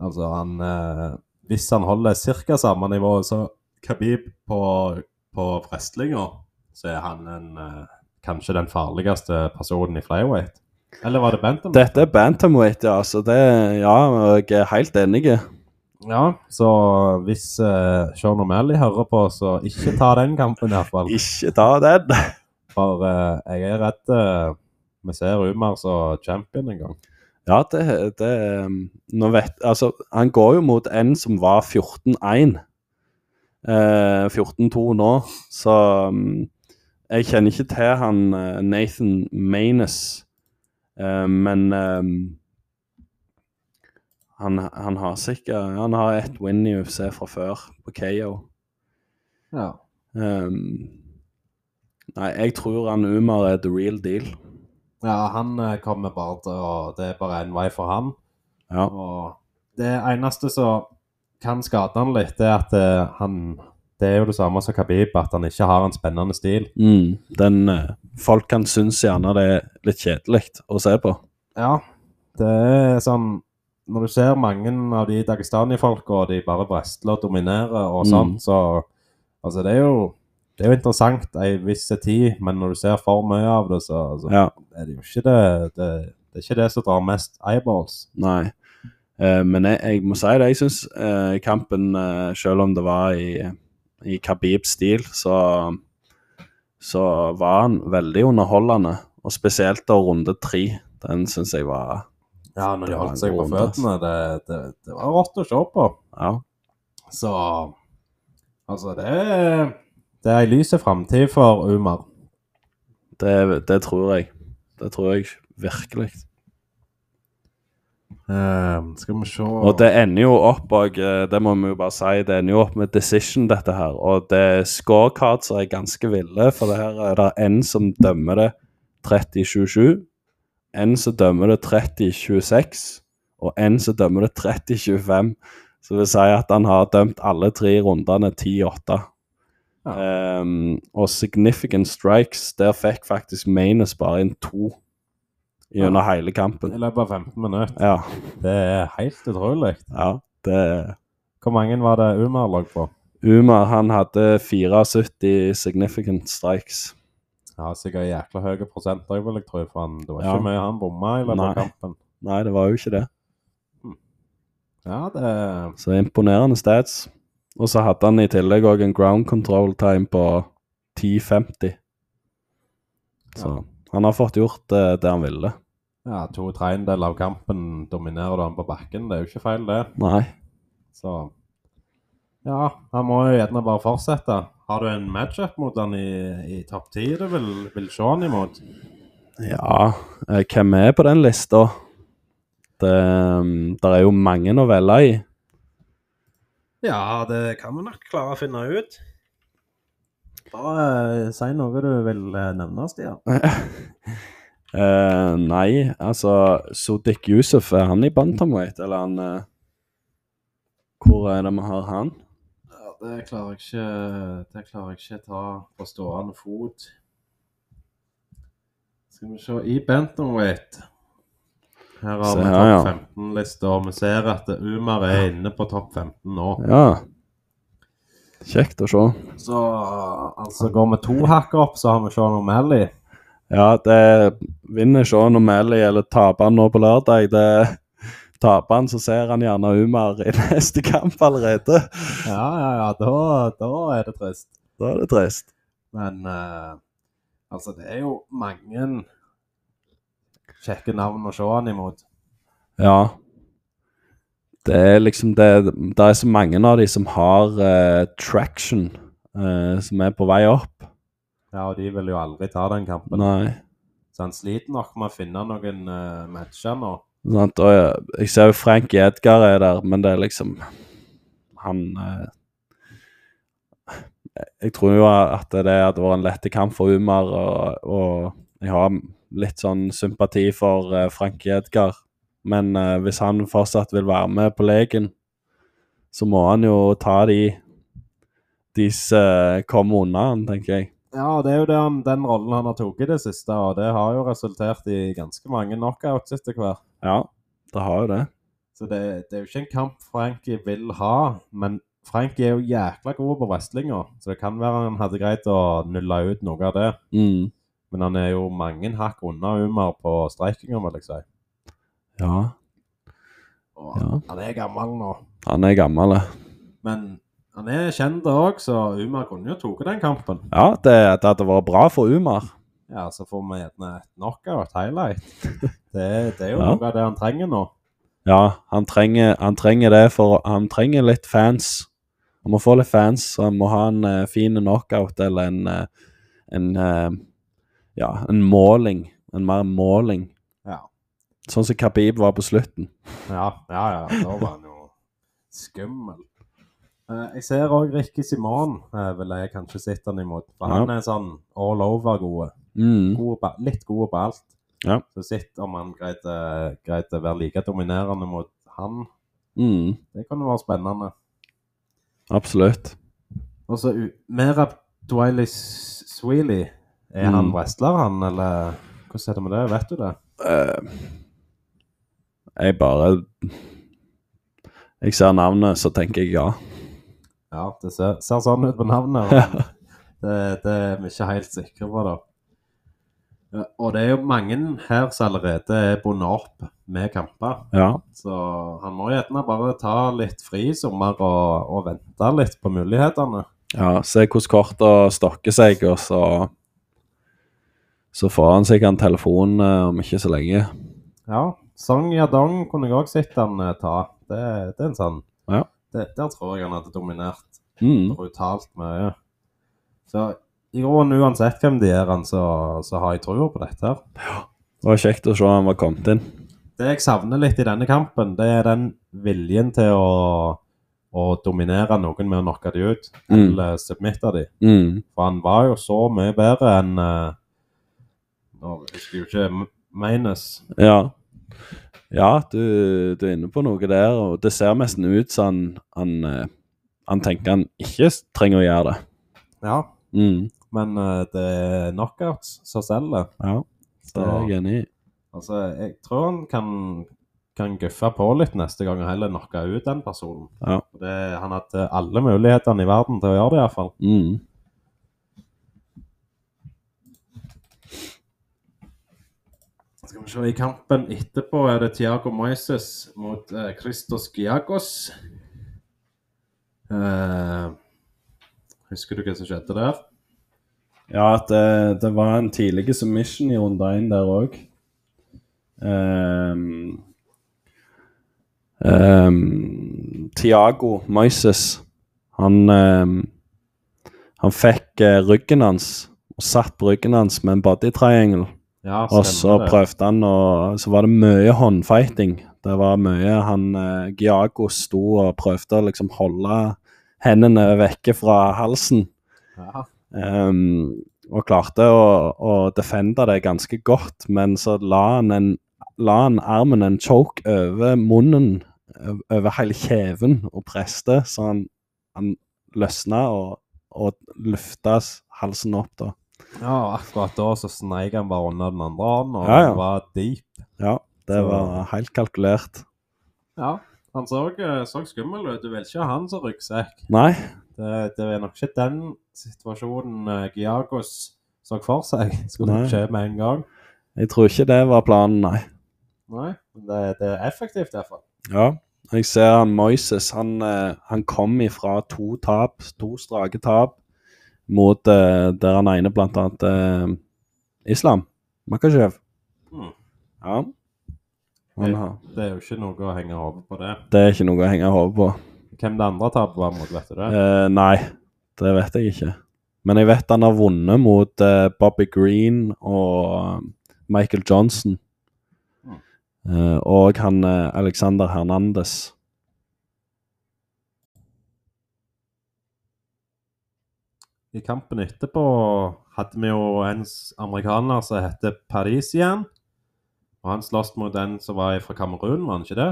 altså, han eh, Hvis han holder ca. samme nivå som Khabib på, på wrestlinga, så er han en, eh, kanskje den farligste personen i flyweight. Eller var det Bantamweight? Dette er bantamweight, ja. Så det Ja, jeg er helt enig. Ja, så hvis uh, Sean O'Malley hører på, så ikke ta den kampen iallfall. Ikke ta den. For uh, jeg er redd uh, vi ser Umar som champion en gang. Ja, det, det Nå vet Altså, han går jo mot en som var 14-1. Eh, 14-2 nå, så um, jeg kjenner ikke til han eh, Nathan Maines. Eh, men um, han, han har sikkert Han har ett win i UFC fra før, på KO. Ja. Um, nei, jeg tror han Umar er the real deal. ja, han eh, kommer bare til å Det er bare én vei for han. Ja. Og det eneste som kan skade han litt, er at eh, han Det er jo det samme som Khabib, at han ikke har en spennende stil. Mm, den eh, Folk kan synes gjerne det er litt kjedelig å se på. Ja, det er sånn Når du ser mange av de Dagestani-folka, de bare brestler og dominerer og Mm. sånn, så Altså, det er jo det er jo interessant ei viss tid, men når du ser for mye av det, så altså, Ja, er det jo ikke det, det Det er ikke det som drar mest eyeballs. nei. Eh, men jeg, jeg må si det, jeg syns eh, kampen, eh, selv om det var i, i Khabibs stil, så, så var han veldig underholdende. Og spesielt da runde tre. Den syns jeg var Ja, når de holdt seg på runde, føttene, det, det, det var rått å se på. Ja. Så Altså, det er Det er ei lys framtid for Umar. Det, det tror jeg. Det tror jeg virkelig. Eh, skal vi se Og det ender jo opp og eh, det må vi jo bare si, det ender jo opp med decision, dette her. Og det scorecards er ganske ville, for det her er det en som dømmer det 30-27, en som dømmer det 30-26, og en som dømmer det 30-25. Så det vil si at han har dømt alle tre rundene 10-8. Ja. Um, og significant strikes, der fikk faktisk Maines bare inn to gjennom hele kampen. I løpet av 15 minutter. Ja, Det er helt utrolig. ja, det Hvor mange var det Umar lå på? Umar han hadde 74 significant strikes. Ja, Sikkert jækla høye prosenter, vil jeg tro. For han, det var Ja. ikke mye han bomma i løpet av kampen. Nei, det var jo ikke det. Ja, det Så imponerende stats. Og så hadde han i tillegg òg en ground control time på 10.50. Så Ja. Han har fått gjort eh, det han ville. Ja, to tredjedeler av kampen dominerer du han på bakken. Det er jo ikke feil, det. Nei. Så Ja, han må jo gjerne bare fortsette. Har du en matchup mot han i, i topp ti du vil, vil se han imot? Ja, eh, hvem er på den lista? Det, um, der er jo mange å velge i. Ja, det kan vi nok klare å finne ut. Bare eh, si noe du vil eh, nevne, Stian. uh, nei, altså Sodik Yusuf, er han i bantamweight, eller han uh, Hvor er det vi har han? Ja, det klarer jeg ikke Det klarer jeg ikke ta på stående fot. Skal vi se I bantamweight Her har vi topp 15-lista, og vi ser at Umar er inne på topp 15 nå. Ja. Kjekt å se. Så altså går vi to hakk opp, så har vi Sean O'Malley. Ja, det vinner Sean O'Malley eller taper han nå på lørdag. Det Taper han, så ser han gjerne Umar i neste kamp allerede. Ja, ja, ja, da, da er det trist. Da er det trist. Men uh, altså, det er jo mange kjekke navn å se han imot. Ja. Det er liksom det Det er så mange av de som har uh, traction, uh, som er på vei opp. Ja, og de vil jo aldri ta den kampen. Nei. Så han sliter nok med å finne noen uh, matcher nå. Sant? Og jeg, jeg ser jo Frank Edgar er der, men det er liksom Han uh, Jeg tror jo at det hadde vært en lett kamp for Umar, og, og jeg har litt sånn sympati for Frank Edgar. Men uh, hvis han fortsatt vil være med på leken, så må han jo ta de de som kommer unna han, tenker jeg. Ja, det er jo det han, den rollen han har tatt i det siste, og det har jo resultert i ganske mange knockouts etter hvert. Ja, det har jo det. Så det, det er jo ikke en kamp Frankie vil ha, men Frankie er jo jækla god på wrestlinga, så det kan være han hadde greit å nulle ut noe av det. Mm. Men han er jo mange hakk unna Umar på streikinga, vil jeg si. Ja, Og Ja. han er gammel nå. han er gammel. det. Men han er kjent òg, så Umar kunne jo tatt den kampen. Ja, det, det hadde vært bra for Umar. Ja, så får vi gjerne et knockout, highlight. Det, det er jo Ja. noe av det han trenger nå. Ja, han trenger, han trenger det, for han trenger litt fans. Han må få litt fans, så han må ha en eh, fin knockout eller en, eh, en eh, Ja, en måling. En mer måling. Sånn som Khabib var på slutten. Ja, ja, ja. Da var han jo skummel. Eh, jeg ser òg Ricky Simon, uh, vil jeg kanskje sitte han imot. For Ja. han er sånn all over gode. Mm. gode på- litt god på alt. Ja. Så sitt om han greide, greide å være like dominerende mot han. Mm. Det kan jo være spennende. Absolutt. Og så Merab Dwiley Sweeley, Er Mm. han wrestler, han, eller hvordan er det med det? Vet du det? Eh, jeg bare Jeg ser navnet, så tenker jeg ja. Ja, det ser, ser sånn ut på navnet. det, det er vi ikke helt sikre på, da. Og det er jo mange her som allerede er bundet opp med kamper. Ja. Så han må gjerne bare ta litt fri i sommer og, og vente litt på mulighetene. ja se hvordan korta stokker seg, og så Så får han sikkert en telefon eh, om ikke så lenge. Ja, Song Yadong kunne jeg òg sett han eh, ta. Det, det er en sånn Ja. det, Der tror jeg han hadde dominert Mm. brutalt mye. Så i grunnen uansett hvem de er, så, så har jeg trua på dette. her. Det var kjekt å se han var kommet inn. Det jeg savner litt i denne kampen, det er den viljen til å, å dominere noen med å knocke de ut, Mm. eller submitte de. Mm. For han var jo så mye bedre enn uh, Nå husker jeg jo ikke Maines. Ja. Ja, du, du er inne på noe der, og det ser nesten ut som han, han, eh, han tenker han ikke trenger å gjøre det. Ja, Mm. men eh, det er knockouts som selger. Ja, det er jeg enig i. Altså, jeg tror han kan, kan guffe på litt neste gang og heller knocke ut den personen. Ja. Det, han hadde alle mulighetene i verden til å gjøre det, iallfall. Mm. Se, I kampen etterpå er det Tiago Moises mot eh, Christos Giagos. Eh, husker du hva som skjedde der? Ja, at det, det var en tidlig submission i runde én der òg. Um, um, Tiago Moises, han um, Han fikk eh, ryggen hans og satt på ryggen hans med en body triangle. Ja, Og så prøvde han å Så var det mye håndfighting. Det var mye Han eh, Giago sto og prøvde å liksom holde hendene vekke fra halsen. Ja. Um, og klarte å, å defende det ganske godt, men så la han, en, la han armen en choke over munnen, over hele kjeven, og preste, så han, han løsna og, og løfta halsen opp, da. Ja, akkurat da så sneik han bare under den andre hånden, og Ja, ja. det var deep. Ja, det Så- var helt kalkulert. Ja, han så, eh, så skummel ut. Du vil ikke ha han som ryggsekk. Nei, Det, det er nok ikke den situasjonen eh, Giagos så for seg skulle skje med en gang. jeg tror ikke det var planen, nei. Nei, det, det er effektivt fall. Ja, jeg ser han Moises, han, eh, han kom ifra to tap, to strake tap, mot eh, der han ene blant annet eh, Islam, Makachev. Mm. Ja. Han har, Det er jo ikke noe å henge hodet på det. det er ikke noe å henge hodet på. Hvem det andre tapet var mot, vet du det? Eh, nei, det vet jeg ikke. Men jeg vet han har vunnet mot eh, Bobby Green og Michael Johnson. Mm. Eh, og han eh, Alexander Hernandez. I kampen etterpå hadde vi jo en amerikaner som heter Parisian. Og han sloss mot en som var fra Kamerun, var han ikke det?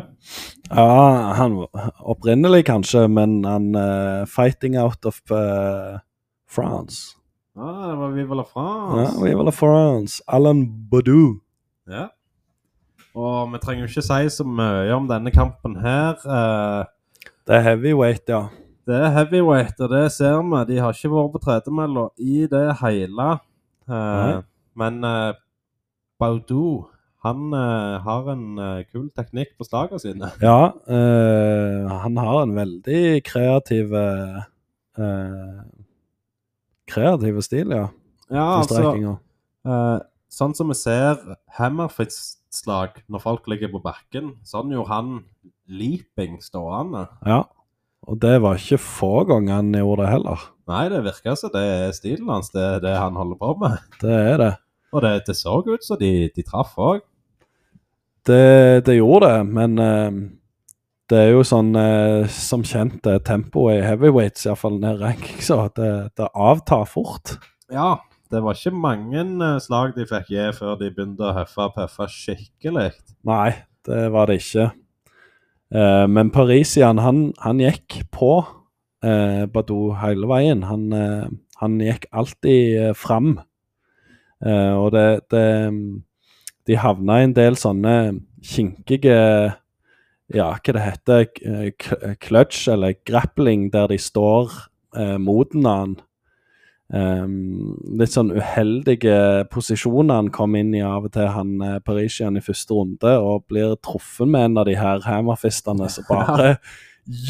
Ja, han opprinnelig kanskje, men han uh, fighting out of uh, France. Ja, det var Viva la France. Ja, vil la France. Alan Baudou. Ja. Og vi trenger jo ikke si så mye om denne kampen her. Uh, Det er heavyweight, ja. Det er heavyweight, og det ser vi. De har ikke vært på tredemølla i det hele. Uh, men uh, Baudou han uh, har en kul teknikk på slagene sine. Ja, han har en veldig kreativ Kreativ stil, ja. Ja, altså Sånn som vi ser hammerfist-slag når folk ligger på bakken, sånn gjorde han leaping stående. Ja. Og det var ikke få ganger han gjorde det heller. Nei, det virker som det er stilen hans, det er det han holder på med. Det er det. Og det, det så ut som de, de traff òg. Det, det gjorde det, men uh, det er jo sånn uh, som kjent det er tempoet i heavyweights, iallfall ned ranking, så det, det avtar fort. Ja, det var ikke mange eh, slag de fikk gi før de begynte å høffe og pøffe skikkelig. Nei, det var det ikke. Eh, men Parisian, han, han gikk på eh, Badou hele veien. Han, eh, han gikk alltid eh, fram. Og det, det De havna i en del sånne kinkige Ja, hva det heter Clutch eller grappling, der de står mot hverandre. Um, litt sånn uheldige posisjoner han kom inn i av og til, han eh, Parisian i første runde, og blir truffet med en av de her hammerfistene som bare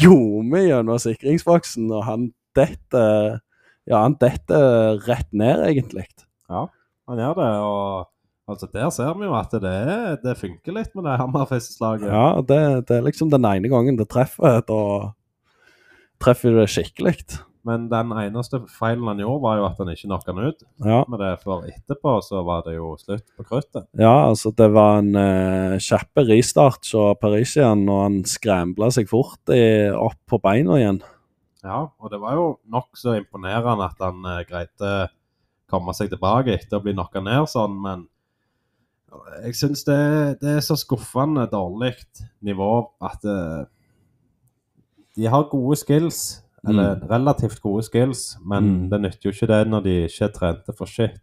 ljomer gjennom sikringsboksen, og han detter Ja, han detter rett ned, egentlig. Ja, han gjør det. Og altså, der ser vi jo at det, det funker litt med det hammerfistslaget. Ja, det, det er liksom den ene gangen det treffer, da treffer det skikkelig. Men den eneste feilen han gjorde, var jo at han ikke knocka han ut. Ja. med det, For etterpå så var det jo slutt på kruttet. Ja, altså det var en uh, kjapp restart fra Parisian, og han skrambla seg fort i, opp på beina igjen. Ja, og det var jo nokså imponerende at han uh, greide å komme seg tilbake etter å bli knocka ned sånn, men jeg syns det, det er så skuffende dårlig nivå at uh, de har gode skills, eller relativt gode skills, men Mm. det nytter jo ikke det når de ikke er trente for shit.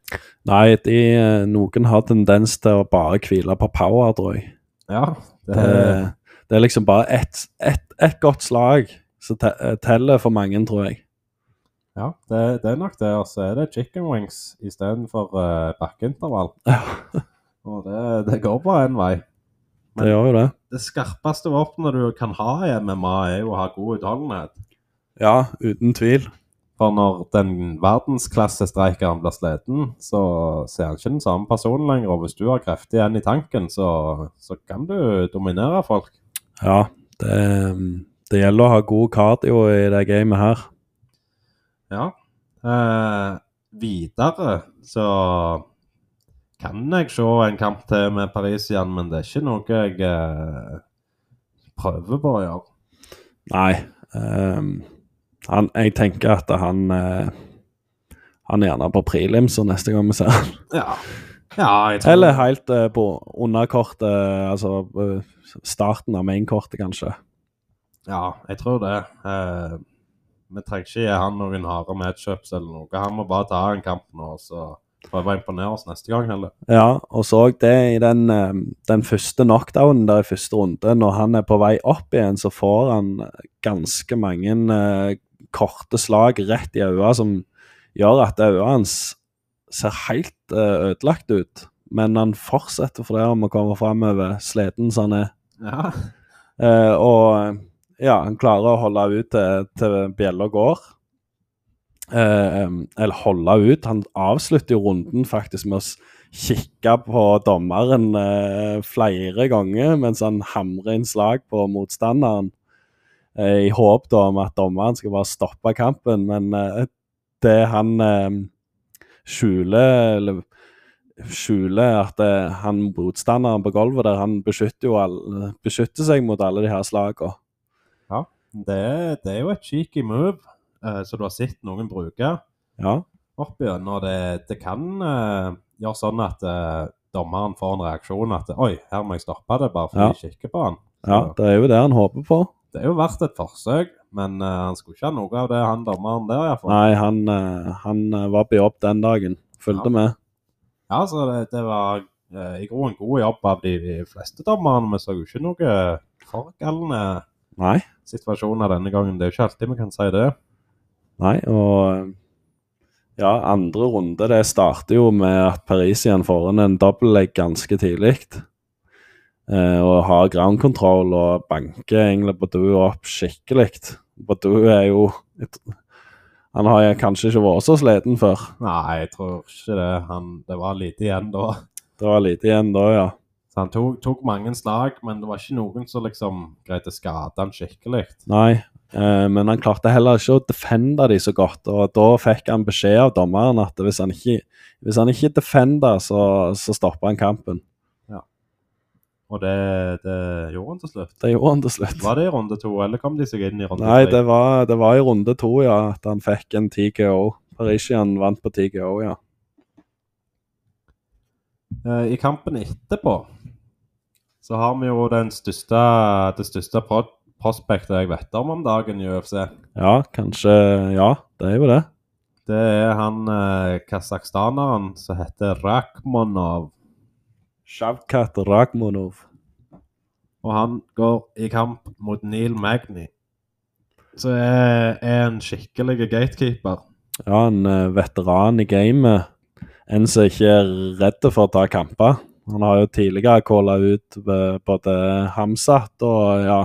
Nei, de, eh, noen har tendens til å bare hvile på power, tror jeg. Ja, det, Det, det er liksom bare ett et, et godt slag som te, eh, teller for mange, tror jeg. ja, det, det er nok det. Og så er det chicken wings istedenfor uh, bakkeintervall. Ja, Og det, det går bare én vei. det gjør jo det. Det skarpeste våpenet du kan ha i MMA, er jo å ha god utholdenhet. Ja, uten tvil. For når den verdensklassestreikeren blir sliten, så ser han ikke den samme personen lenger. Og hvis du har krefter igjen i tanken, så, så kan du dominere folk. Ja, det, det gjelder å ha god cardio i det gamet her. Ja. Eh, videre så kan jeg se en kamp til med Paris igjen, men det er ikke noe jeg eh, prøver på å gjøre. Nei. ehm, han, jeg tenker at han eh, Han er gjerne på prelims neste gang vi ser han. Ja. ja jeg tror Eller helt eh, på underkortet, altså eh, starten av mainkortet, kanskje. Ja, jeg tror det. Eh, vi trenger ikke gi han noen harde matchups eller noe. Han må bare ta en kamp nå, så prøve å imponere oss neste gang heller. Ja, og så det i den, eh, den første knockdownen der i første runde. Når han er på vei opp igjen, så får han ganske mange eh, korte slag rett i øyet som gjør at øyet hans ser helt eh, ødelagt ut. Men han fortsetter for det om å komme framover, sliten som han er. Ja. Uh, og ja, han klarer å holde ut til, til bjella går. Uh, eller holde ut. Han avslutter jo runden faktisk med å kikke på dommeren uh, flere ganger mens han hamrer inn slag på motstanderen. Eh, I håp da om at dommeren skal bare stoppe kampen, men eh, det han eh, skjuler eller skjuler at han motstanderen på gulvet der, han beskytter jo alle, beskytter seg mot alle de her slagene. Det, det er jo et cheeky move eh, som du har sett noen bruke Ja. opp igjen. Og det, det kan eh, gjøre sånn at eh, dommeren får en reaksjon at Oi, her må jeg stoppe det, bare fordi Ja. jeg kikker på han. ja, det er jo det han håper på. Det er jo verdt et forsøk, men uh, han skulle ikke ha noe av det, han dommeren der iallfall. Nei, han, uh, han eh, var på jobb den dagen. Fulgte Ja. med. Ja, så det, det var uh, i grunnen en god jobb av de, de fleste dommerne. Vi så jo ikke noe forgalne situasjoner denne gangen. Det er jo ikke alltid vi kan si det. Nei, og ja, andre runde det starter jo med at Paris igjen får inn en dobbeltlegg ganske tidlig. Eh, og har ground control og banker egentlig Badu opp skikkelig. Badu er jo Han har kanskje ikke vært så sliten før. Nei, jeg tror ikke det. Han, det var lite igjen da. Det var lite igjen da, ja. Så han tok, tok mange slag, men det var ikke noen som liksom greide å skade han skikkelig. Nei, eh, men han klarte heller ikke å defende de så godt. Og da fikk han beskjed av dommeren at hvis han ikke, hvis han ikke defender, så, så stopper han kampen. Og det, det gjorde han til slutt. Det gjorde han til slutt. Var det i runde to, eller kom de seg inn i runde Nei, tre? det var, det var i runde to, ja, at han fikk en TKO. Parisian vant på TKO, ja. Eh, I kampen etterpå så har vi jo den største, det største prospektet jeg vet om om dagen i UFC. Ja, kanskje Ja, det er jo det. Det er han eh, kasakhstaneren som heter Rakhmonov. Shavkat Ragmonov. Og han går i kamp mot Neil Magny. Så er, er en skikkelig gatekeeper. Ja, en eh, veteran i gamet. En som ikke er redd for å ta kamper. Han har jo tidligere calla ut både Hamzat og ja,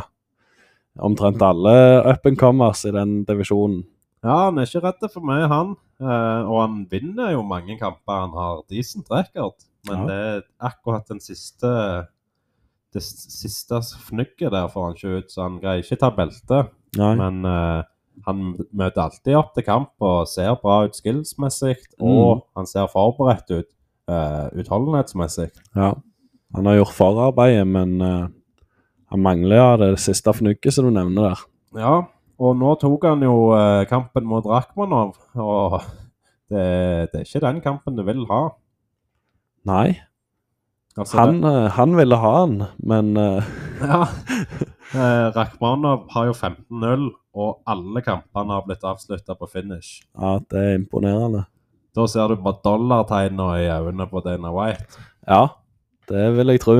omtrent alle up and comers i den divisjonen. Ja, han er ikke redd for meg, han. Eh, og han vinner jo mange kamper. Han har decent record. Men Ja. det akkurat den siste Det siste fnugget der får han ikke ut, så han greier ikke ta belte. Nei. Men uh, han møter alltid opp til kamp og ser bra ut skillsmessig. Og han ser forberedt ut uh, utholdenhetsmessig. Ja. Han har gjort forarbeidet, men uh, han mangler ja, det siste fnugget som du nevner der. Ja, og nå tok han jo kampen mot Rakhmanov, og det, det er ikke den kampen du vil ha. Nei, Altså, han, eh, han ville ha han, men eh, ja. Eh, Rakhmanov har jo 15-0, og alle kampene har blitt avslutta på finish. ja, det er imponerende. Da ser du bare dollartegna i øynene på Dana White. Ja, det vil jeg tro.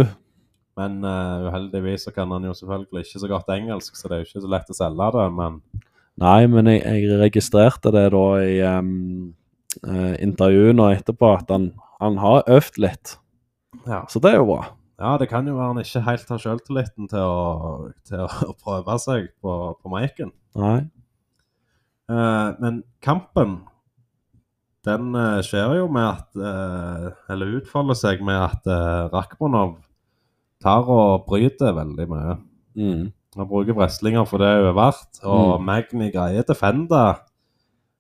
Men uh, uheldigvis så kan han jo selvfølgelig ikke så godt engelsk, så det er jo ikke så lett å selge det. Men Nei, men jeg, jeg registrerte det da i um, intervjuene etterpå, at han, han har øvd litt. ja. Så det er jo bra. ja, det kan jo være han ikke helt har sjøltilliten til å, til å prøve seg på, på miken. Nei. Eh, men kampen, den eh, skjer jo med at eh, Eller utfolder seg med at uh, Rakhmonov tar og bryter veldig mye. Mm. Han bruker wrestlinger for det hun er verdt, og Mm. Magni greier defende eh,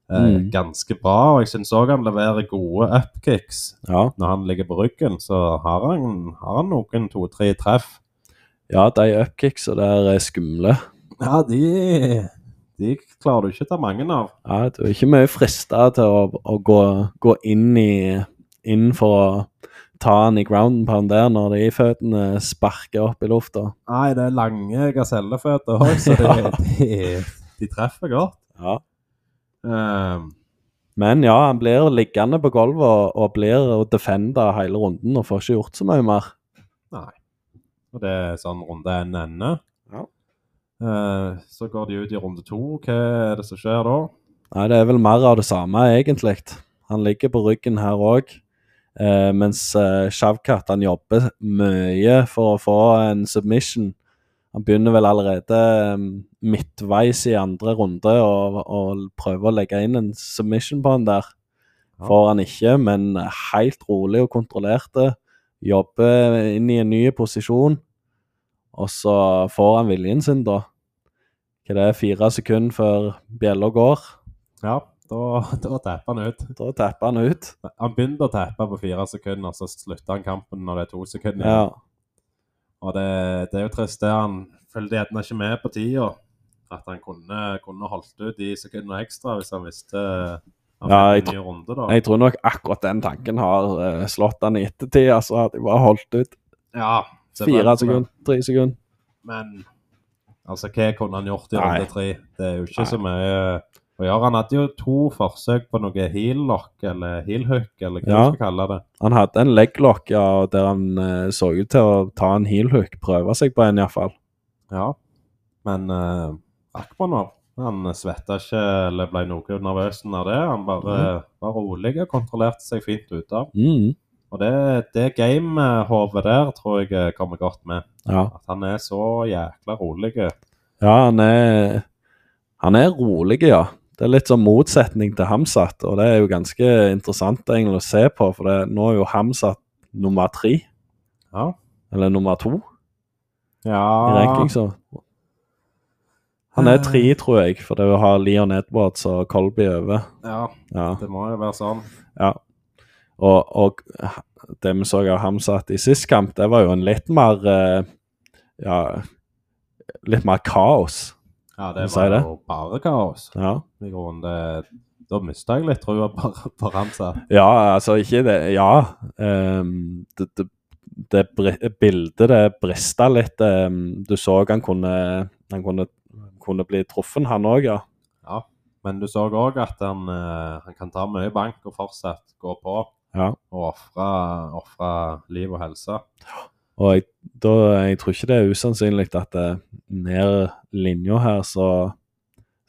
Mm. ganske bra. Og jeg syns òg han leverer gode upkicks Ja. når han ligger på ryggen. Så har han, har han noen to-tre treff. ja, de upkicksa der er skumle. Ja, de, de klarer du ikke å ta mange av. Ja, du er ikke mye frista til å, å gå, gå inn, i, inn for å ta han i grounden på han der når de føttene sparker opp i lufta. Nei, det er lange gaselleføtter òg, så de, de, de treffer godt. Ja. Ehm, Men ja, han blir liggende på gulvet og, og blir å defende hele runden og får ikke gjort så mye mer. nei. Og det er sånn runde én ender. Ja. Uh, så går de ut i runde to. Hva er det som skjer da? Nei, det er vel mer av det samme, egentlig. Han ligger på ryggen her òg. Uh, mens uh, Shavkat han jobber mye for å få en submission. Han begynner vel allerede eh, midtveis i andre runde og, og prøve å legge inn en submission på han der. Ja. Får han ikke, men helt rolig og kontrollerte. Jobber inn i en ny posisjon. Og så får han viljen sin, da. Hva det er, fire sekunder før bjella går. Ja. da, da tapper han ut. Da tapper han ut. Han begynte å tappe på fire sekunder, og så slutta han kampen når det er to sekunder Ja. Og det, det er jo trist, det. Han følger gjerne ikke med på tida. At han kunne, kunne holdt ut i sekundene ekstra hvis han visste han Ja, jeg en ny runde, da. Jeg tror nok akkurat den tanken har uh, slått han i ettertid. Altså, at de bare holdt ut Ja, fire sekunder, tre sekunder. Men altså, hva kunne han gjort i runde tre? Det er jo ikke Nei. så mye å gjøre. Han hadde jo to forsøk på noe heel lock, eller heel hook, eller hva Ja. du skal kalle det. Han hadde en leg lock, ja, der han uh, så ut til å ta en heel hook, prøve seg på en iallfall. Ja. Men uh, Akmanov han svetta ikke eller ble noe nervøs av det. Han bare var rolig og kontrollerte seg fint ut av. Mm. Og det, det gamehodet der tror jeg eh, kommer godt med. Ja. At han er så jækla rolig. ja, han er Han er rolig, ja. Det er litt sånn motsetning til Hamsat, og det er jo ganske interessant egentlig å se på, for det, nå er jo Hamsat nummer tre, Ja. eller nummer to i ja. ranking, så Han er tre, tror jeg, for det å ha Leon Edwards og Colby over. Ja, Ja. det må jo være sånn. Ja. Og, og det vi så av Hamzat i sist kamp, det var jo en litt mer eh, Ja, litt mer kaos. Ja, det var var det. jo bare kaos. Ja. I grunnen, det, da mista jeg litt trua på, på Ramsa. Ja, altså ikke det Ja. Um, det, det, det bildet det brista litt. Um, du så han kunne Han kunne, kunne bli truffet, han òg, ja. Ja. Men du så òg at han, eh, han kan ta mye bank og fortsatt gå på ja. og ofre liv og helse. Og jeg, da, jeg tror ikke det er usannsynlig at det, ned linja her, så,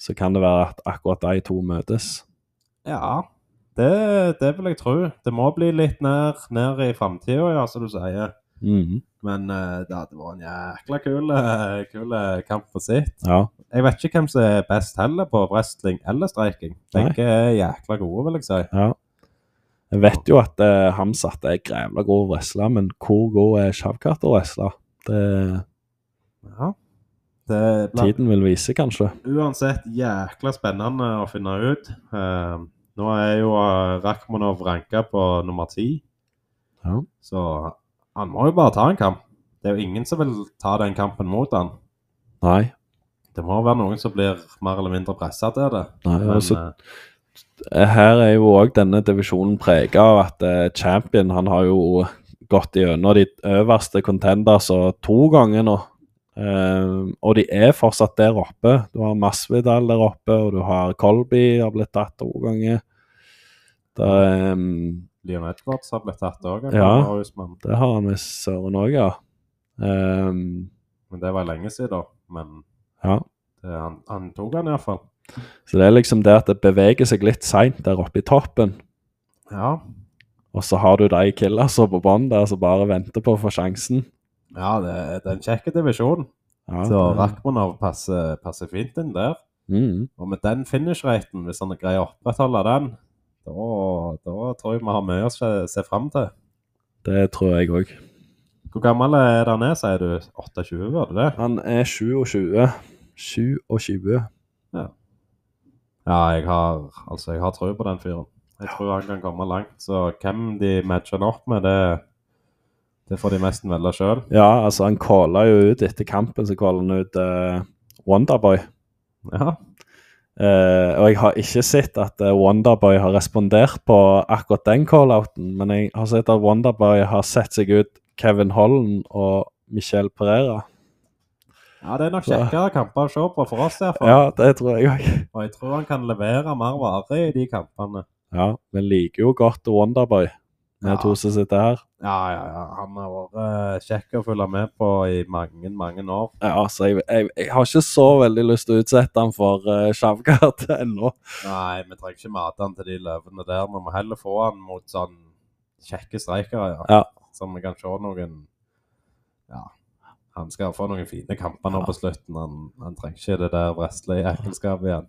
så kan det være at akkurat de to møtes. Ja, det, det vil jeg tro. Det må bli litt ned, ned i framtida, ja, som du sier. Mhm. Men eh, det vært en jækla kul, eh, kul eh, kamp for sitt. Ja. Jeg vet ikke hvem som er best heller på wrestling eller streiking. Begge er jækla gode, vil jeg si. ja. Jeg vet jo at uh, Hamsat er grævla god å wrestle, men hvor god er Shavkat å wrestle? Det Ja. Det blant... tiden vil vise, kanskje. uansett jækla spennende å finne ut. Uh, nå er jo uh, Rakhmonov ranka på nummer ti, Ja. så han må jo bare ta en kamp. Det er jo ingen som vil ta den kampen mot han. Nei. Det må være noen som blir mer eller mindre pressa til det. Nei Men, altså, eh, her er jo òg denne divisjonen prega av at eh, champion han har jo gått gjennom de øverste contenders to ganger nå. Eh, og de er fortsatt der oppe. Du har Masvidal der oppe, og du har Colby har blitt tatt to ganger. Det, eh, Leon Edwards har blitt tatt òg, Ja. men det har han visst søren òg, ja. Um, men det var lenge siden. Men ja. det, han, han tok han iallfall. Så det er liksom det at det beveger seg litt seint der oppe i toppen. Ja. Og så har du de killersa på bånn der som bare venter på å få sjansen. ja, det, det er en kjekk divisjon. Ja, Så det- Rakhmonov passer, passer fint inn der. mm. Og med den finish-raten, hvis han greier å opprettholde den, da, da tror jeg vi har mye å se, se fram til. Det tror jeg òg. Hvor gammel er han er, sier du? 28, var det det? Han er 27. 27. Ja, jeg har, altså, jeg har tro på den fyren. Jeg tror han kan komme langt. Så hvem de matcher han opp med, det, det får de nesten velge sjøl. Ja, altså, han calla jo ut etter kampen, så calla han ut uh, Wonderboy. Ja. Eh, og jeg har ikke sett at uh, Wonderboy har respondert på akkurat den call-outen, men jeg har sett at Wonderboy har sett seg ut Kevin Holland og Michel Pereira. ja, det er nok kjekkere kamper å se på for oss, derfor. Ja, det tror jeg òg. Og jeg tror han kan levere mer varer i de kampene. Ja, vi liker jo godt Wonderboy, vi Ja. to som sitter her. Ja, ja, ja. Han har vært eh, kjekk å følge med på i mange, mange år. Ja, så jeg, jeg, jeg har ikke så veldig lyst til å utsette han for uh, Shavkat ennå. Nei, vi trenger ikke mate han til de løvene der. Vi må heller få han mot sånn kjekke streikere, ja. Ja. Så vi kan se noen Ja. Han skal få noen fine kamper nå Ja. på slutten. Han, han trenger ikke det der wrestling-ekkelskapet igjen.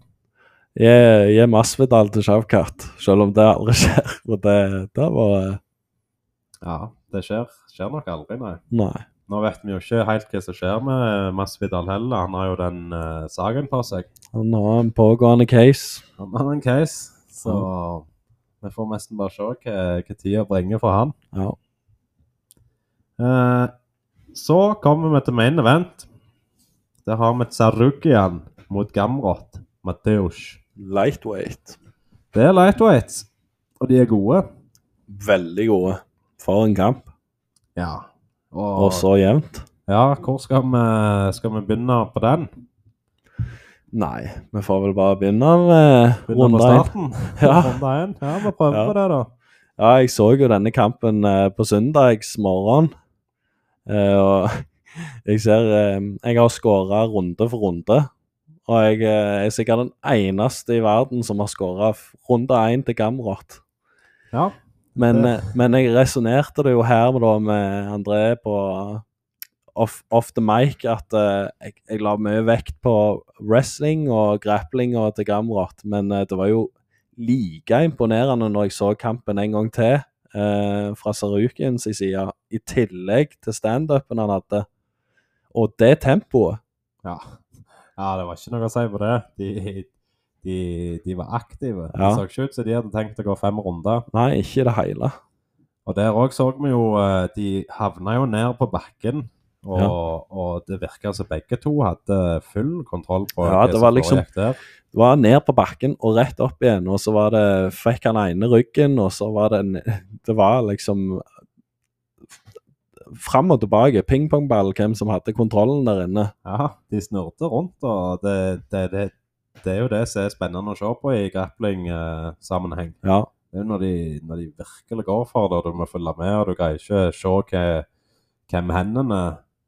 Gi gi Masvidal til Shavkat, selv om det aldri skjer. For det, det var eh, Ja, det skjer, skjer nok aldri, nei. Nei. Nå vet vi jo ikke helt hva som skjer med Masvidal heller. Han har jo den uh, saken på seg. Han har en pågående case. Han har en case. Så vi får nesten bare se hva, hva tida bringer for han. Ja. Uh, så kommer vi til main event. Der har vi Tsarukian mot Gamrot. Mateusz. Lightweight. Det er lightweights, og de er gode. Veldig gode. For en kamp. Ja. Og så jevnt. Ja, hvor skal vi, skal vi begynne på den? Nei, vi får vel bare begynne med Begynne runde én. Ja. Ja, vi prøver Ja. på det, da. Ja, jeg så jo denne kampen eh, på søndags morgen. Eh, og jeg ser eh, Jeg har skåra runde for runde. Og jeg eh, er sikkert den eneste i verden som har skåra runde én til Gamrot. Ja. Men, eh, men jeg resonnerte det jo her med, da, med André på off, off the mic at uh, jeg, jeg la mye vekt på wrestling og grappling og til Gamrot, men uh, det var jo like imponerende når jeg så kampen en gang til uh, fra Sarukins side, i tillegg til standupen han hadde. Og det tempoet. Ja. Ja, det var ikke noe å si på det. De, de, de var aktive. Det Ja. så ikke ut som de hadde tenkt å gå fem runder. Nei, ikke i det hele. Og der òg så vi jo eh, De havna jo ned på bakken. Og, og det virka som begge to hadde full kontroll på Ja, det var liksom- foregikk der. Det var ned på bakken og rett opp igjen, og så var det, fikk han ene ryggen, og så var det en, Det var liksom fram og tilbake, pingpongball, hvem som hadde kontrollen der inne. Ja, de snurte rundt, og det, det, det, det er jo det som er spennende å se på i grappling-sammenheng. Ja, det er jo når de, når de virkelig går for det, og du må følge med, og du greier ikke se hva, hvem hendene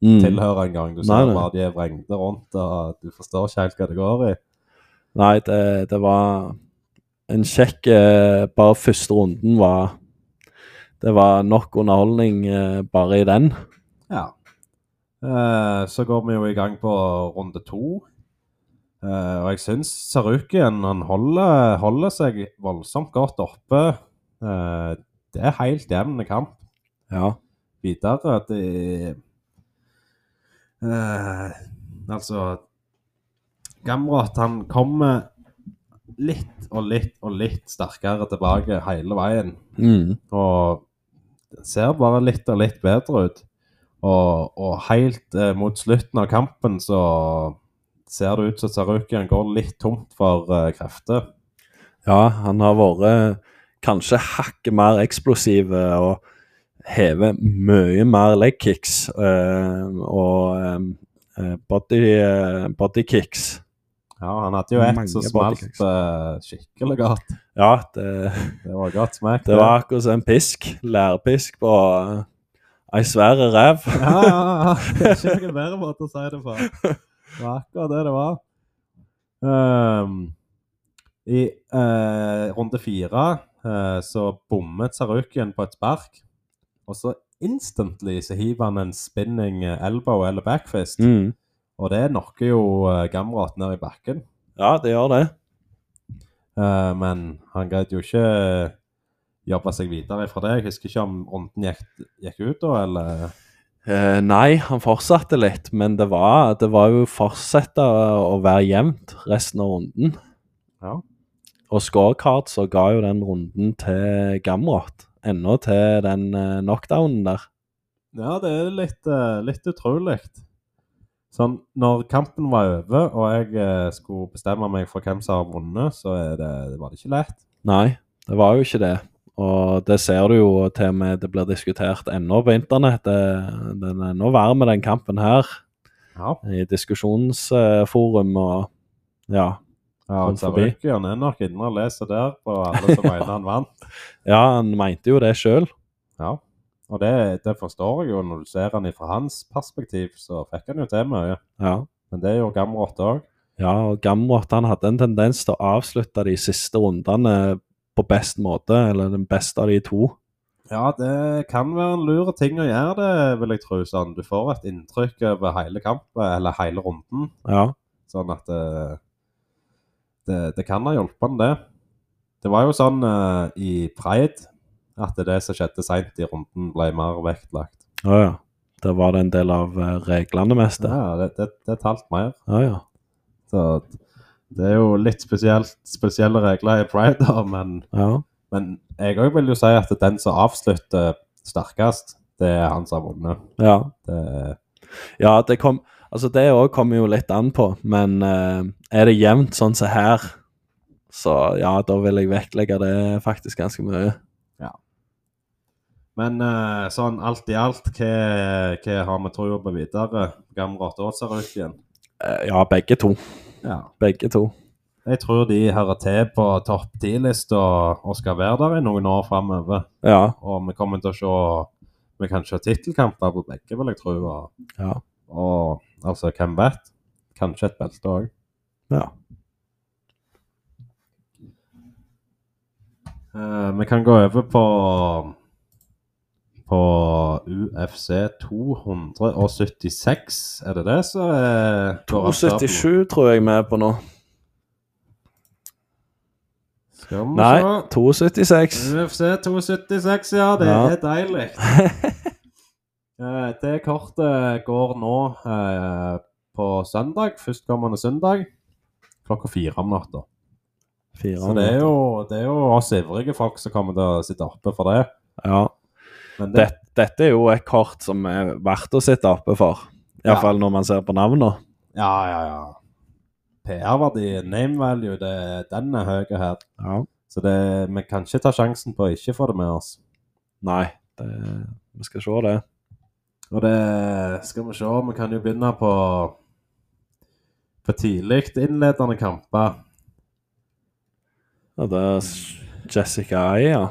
mm. tilhører engang. Du Nei, ser bare de er vrengte rundt, og du forstår ikke helt hva det går i. Nei, det, det var en kjekk eh, Bare første runden var Det var nok underholdning eh, bare i den. Ja. Eh, så går vi jo i gang på runde to. Eh, og jeg syns Sarukien han holder, holder seg voldsomt godt oppe. Det er helt jevn kamp Ja. videre. Det eh, Altså Gamrot han kommer litt og litt og litt sterkere tilbake hele veien. Mm. Og det ser bare litt og litt bedre ut. Og, og helt eh, mot slutten av kampen så ser det ut som Sarukian går litt tomt for eh, krefter. Ja, han har vært kanskje hakket mer eksplosiv eh, og hever mye mer leg kicks eh, og eh, body, eh, body kicks. Ja, han hadde jo ett som smalt eh, skikkelig godt. Ja, det, Det var godt smakt. det var akkurat som en pisk. Lærpisk på eh, ei svære rev. Ja, ja, ja. Det er ikke noen bedre måte å si det på. Det var akkurat det det var. Um, I uh, runde fire uh, så bommet Sarukien på et spark. Og så instantly så hiver han en spinning elbow eller backfist. Mm. Og det knocker jo uh, Gamrot ned i bakken. Ja, det gjør det. Uh, men han greide jo ikke jobbe seg videre fra det. Jeg husker ikke om runden gikk, gikk ut da, eller uh, nei, han fortsatte litt, men det var, det var jo fortsette å være jevnt resten av runden. Ja. Og scorecard så ga jo den runden til Gamrot. Ennå til den eh, knockdownen der. Ja, det er litt, eh, litt utrolig. Sånn, når kampen var over, og jeg eh, skulle bestemme meg for hvem som har vunnet, så er det, det var det ikke lett. Nei, det var jo ikke det. Og det ser du jo til og med det blir diskutert ennå på internett. Det- Den er ennå varm, den kampen her, Ja. i diskusjonsforum og ja. ja Kom forbi. Sarukian er nok inne og leser der på alle som mener han vant. Ja, han mente jo det sjøl. Ja. Og det, det forstår jeg jo, når du ser han fra hans perspektiv, så fikk han jo til mye. Ja. Men det gjorde Gamrot òg. Ja, og Gamrot han hadde en tendens til å avslutte de siste rundene på best måte, eller den beste av de to. Ja, det kan være en lur ting å gjøre det, vil jeg tro. Sånn. Du får et inntrykk over hele kampen, eller hele runden. Ja. Sånn at det, det, det kan ha hjulpet han, det. Det var jo sånn uh, i Pride at det som skjedde seint i runden, ble mer vektlagt. Å ja. Da var det en del av eh, reglene mest. Ja, det, det, det talt mer. Ja, ja. Så Det er jo litt spesielt, spesielle regler i Pride, da, men, Ja. men jeg òg vil jo si at den som avslutter sterkest, det er han som har vunnet. ja. Det, Ja, det kom Altså, det òg kommer jo litt an på, men uh, er det jevnt sånn som her, så ja, da vil jeg vektlegge det faktisk ganske mye. Men eh, sånn alt i alt, hva, hva har vi troa på videre? Gamle igjen. Eh, ja, begge to. Ja. Begge to. Jeg tror de hører til på topp 10-lista og skal være der i noen år framover. Ja. Og vi kommer til å se Vi kan se tittelkamper på begge, vil jeg tro. Og, Ja. og altså, hvem vet? Kanskje et belte òg. ja. Uh, vi kan gå over på på UFC 276. Er det det som er går av 277 tror jeg vi er på nå. Skal vi Nei, se. 276. UFC 276, ja. Det Ja. er deilig. Eh, det kortet går nå eh, på søndag, førstkommende søndag, klokka fire om natta. Så det er, jo, det er jo oss ivrige folk som kommer til å sitte oppe for det. Ja. Men det, Det, dette er jo et kort som er verdt å sitte oppe for. Iallfall når man ser på navnene. ja, ja, ja. PR-verdi, name value, det, den er høy her. Ja. Så det, vi kan ikke ta sjansen på å ikke få det med oss. Nei, det, vi skal se det. Og det skal vi se, vi kan jo begynne på på tidlig innledende kamper. Ja, det er Jessica Aya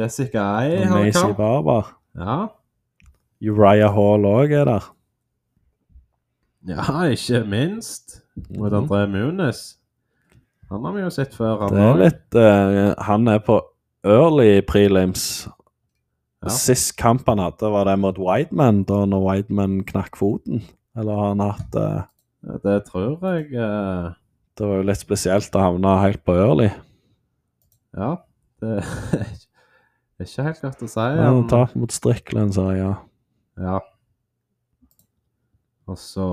Jessica Ai har Macy. Barber. Ja. Uriah Hall òg er der. ja, ikke minst. Mot Mhm. André Munes. Han har vi jo sett før. Han Det er litt uh, Han er på early prelims. Ja. Sist kamp han hadde, var det mot Whiteman, da når Whiteman knakk foten. Eller har han hatt eh, Det tror jeg uh... Det var jo litt spesielt å havne helt på early. Ja. Det er ikke helt godt å si. Ja, han- Tap mot Strickland, sa jeg, ja. Ja. Og så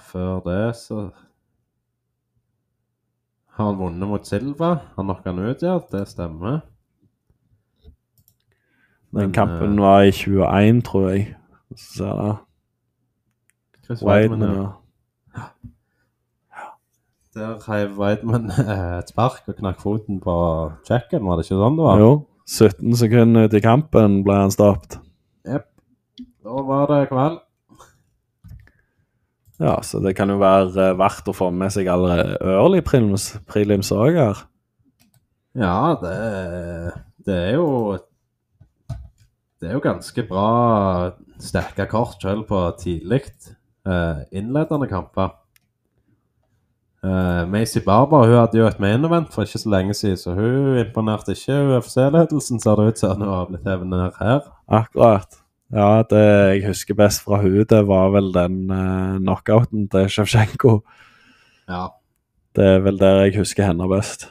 før det, så har han vunnet mot Silva. Han knocka han ut, ja. Det stemmer. Den Men, kampen uh, var i 21, tror jeg. Så ser det Chris Weidman, Weidman ja. ja. Der heiv Weidman eh, et spark og knakk foten på checken, var det ikke sånn det var? Jo. 17 sekunder ut i kampen ble han stoppet. Jepp. Da var det kveld. Ja, så det kan jo være eh, verdt å få med seg alle early prelims, prelims også her. Ja, det, det er jo Det er jo ganske bra sterke kort selv på tidlig eh, innledende kamper. Eh, Macy Barber hun hadde jo et main event for ikke så lenge siden, så hun imponerte ikke UFC-ledelsen, ser det ut som, hun har blitt hevet ned her. Akkurat. Ja, det jeg husker best fra hun, det var vel den uh, knockouten til Sjevtsjenko. Ja. Det er vel der jeg husker henne best.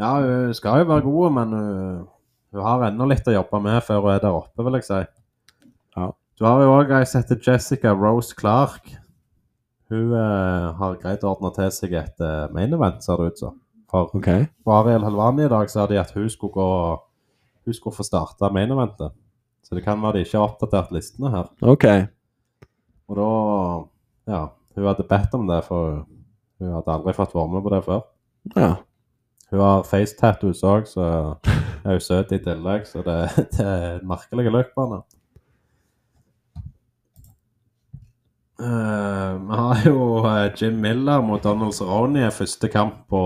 ja, hun skal jo være god, men hun, hun har ennå litt å jobbe med før hun er der oppe, vil jeg si. Ja. Du har jo òg ei som heter Jessica Rose Clark. Hun uh, har greid å ordne til seg et uh, main event, ser det ut som. For okay. på Ariel Helvani i dag sa de at hun skulle gå Hun skulle få starte main eventet. Så det kan være de ikke har oppdatert listene her. OK. Og da Ja, hun hadde bedt om det, for hun hadde aldri fått være med på det før. Ja. Hun har face tattoos òg, så er hun søt i tillegg. Så det, det er en merkelig løp på henne. Eh, Vi har jo eh, Jim Miller mot Donald Cerrone i første kamp på,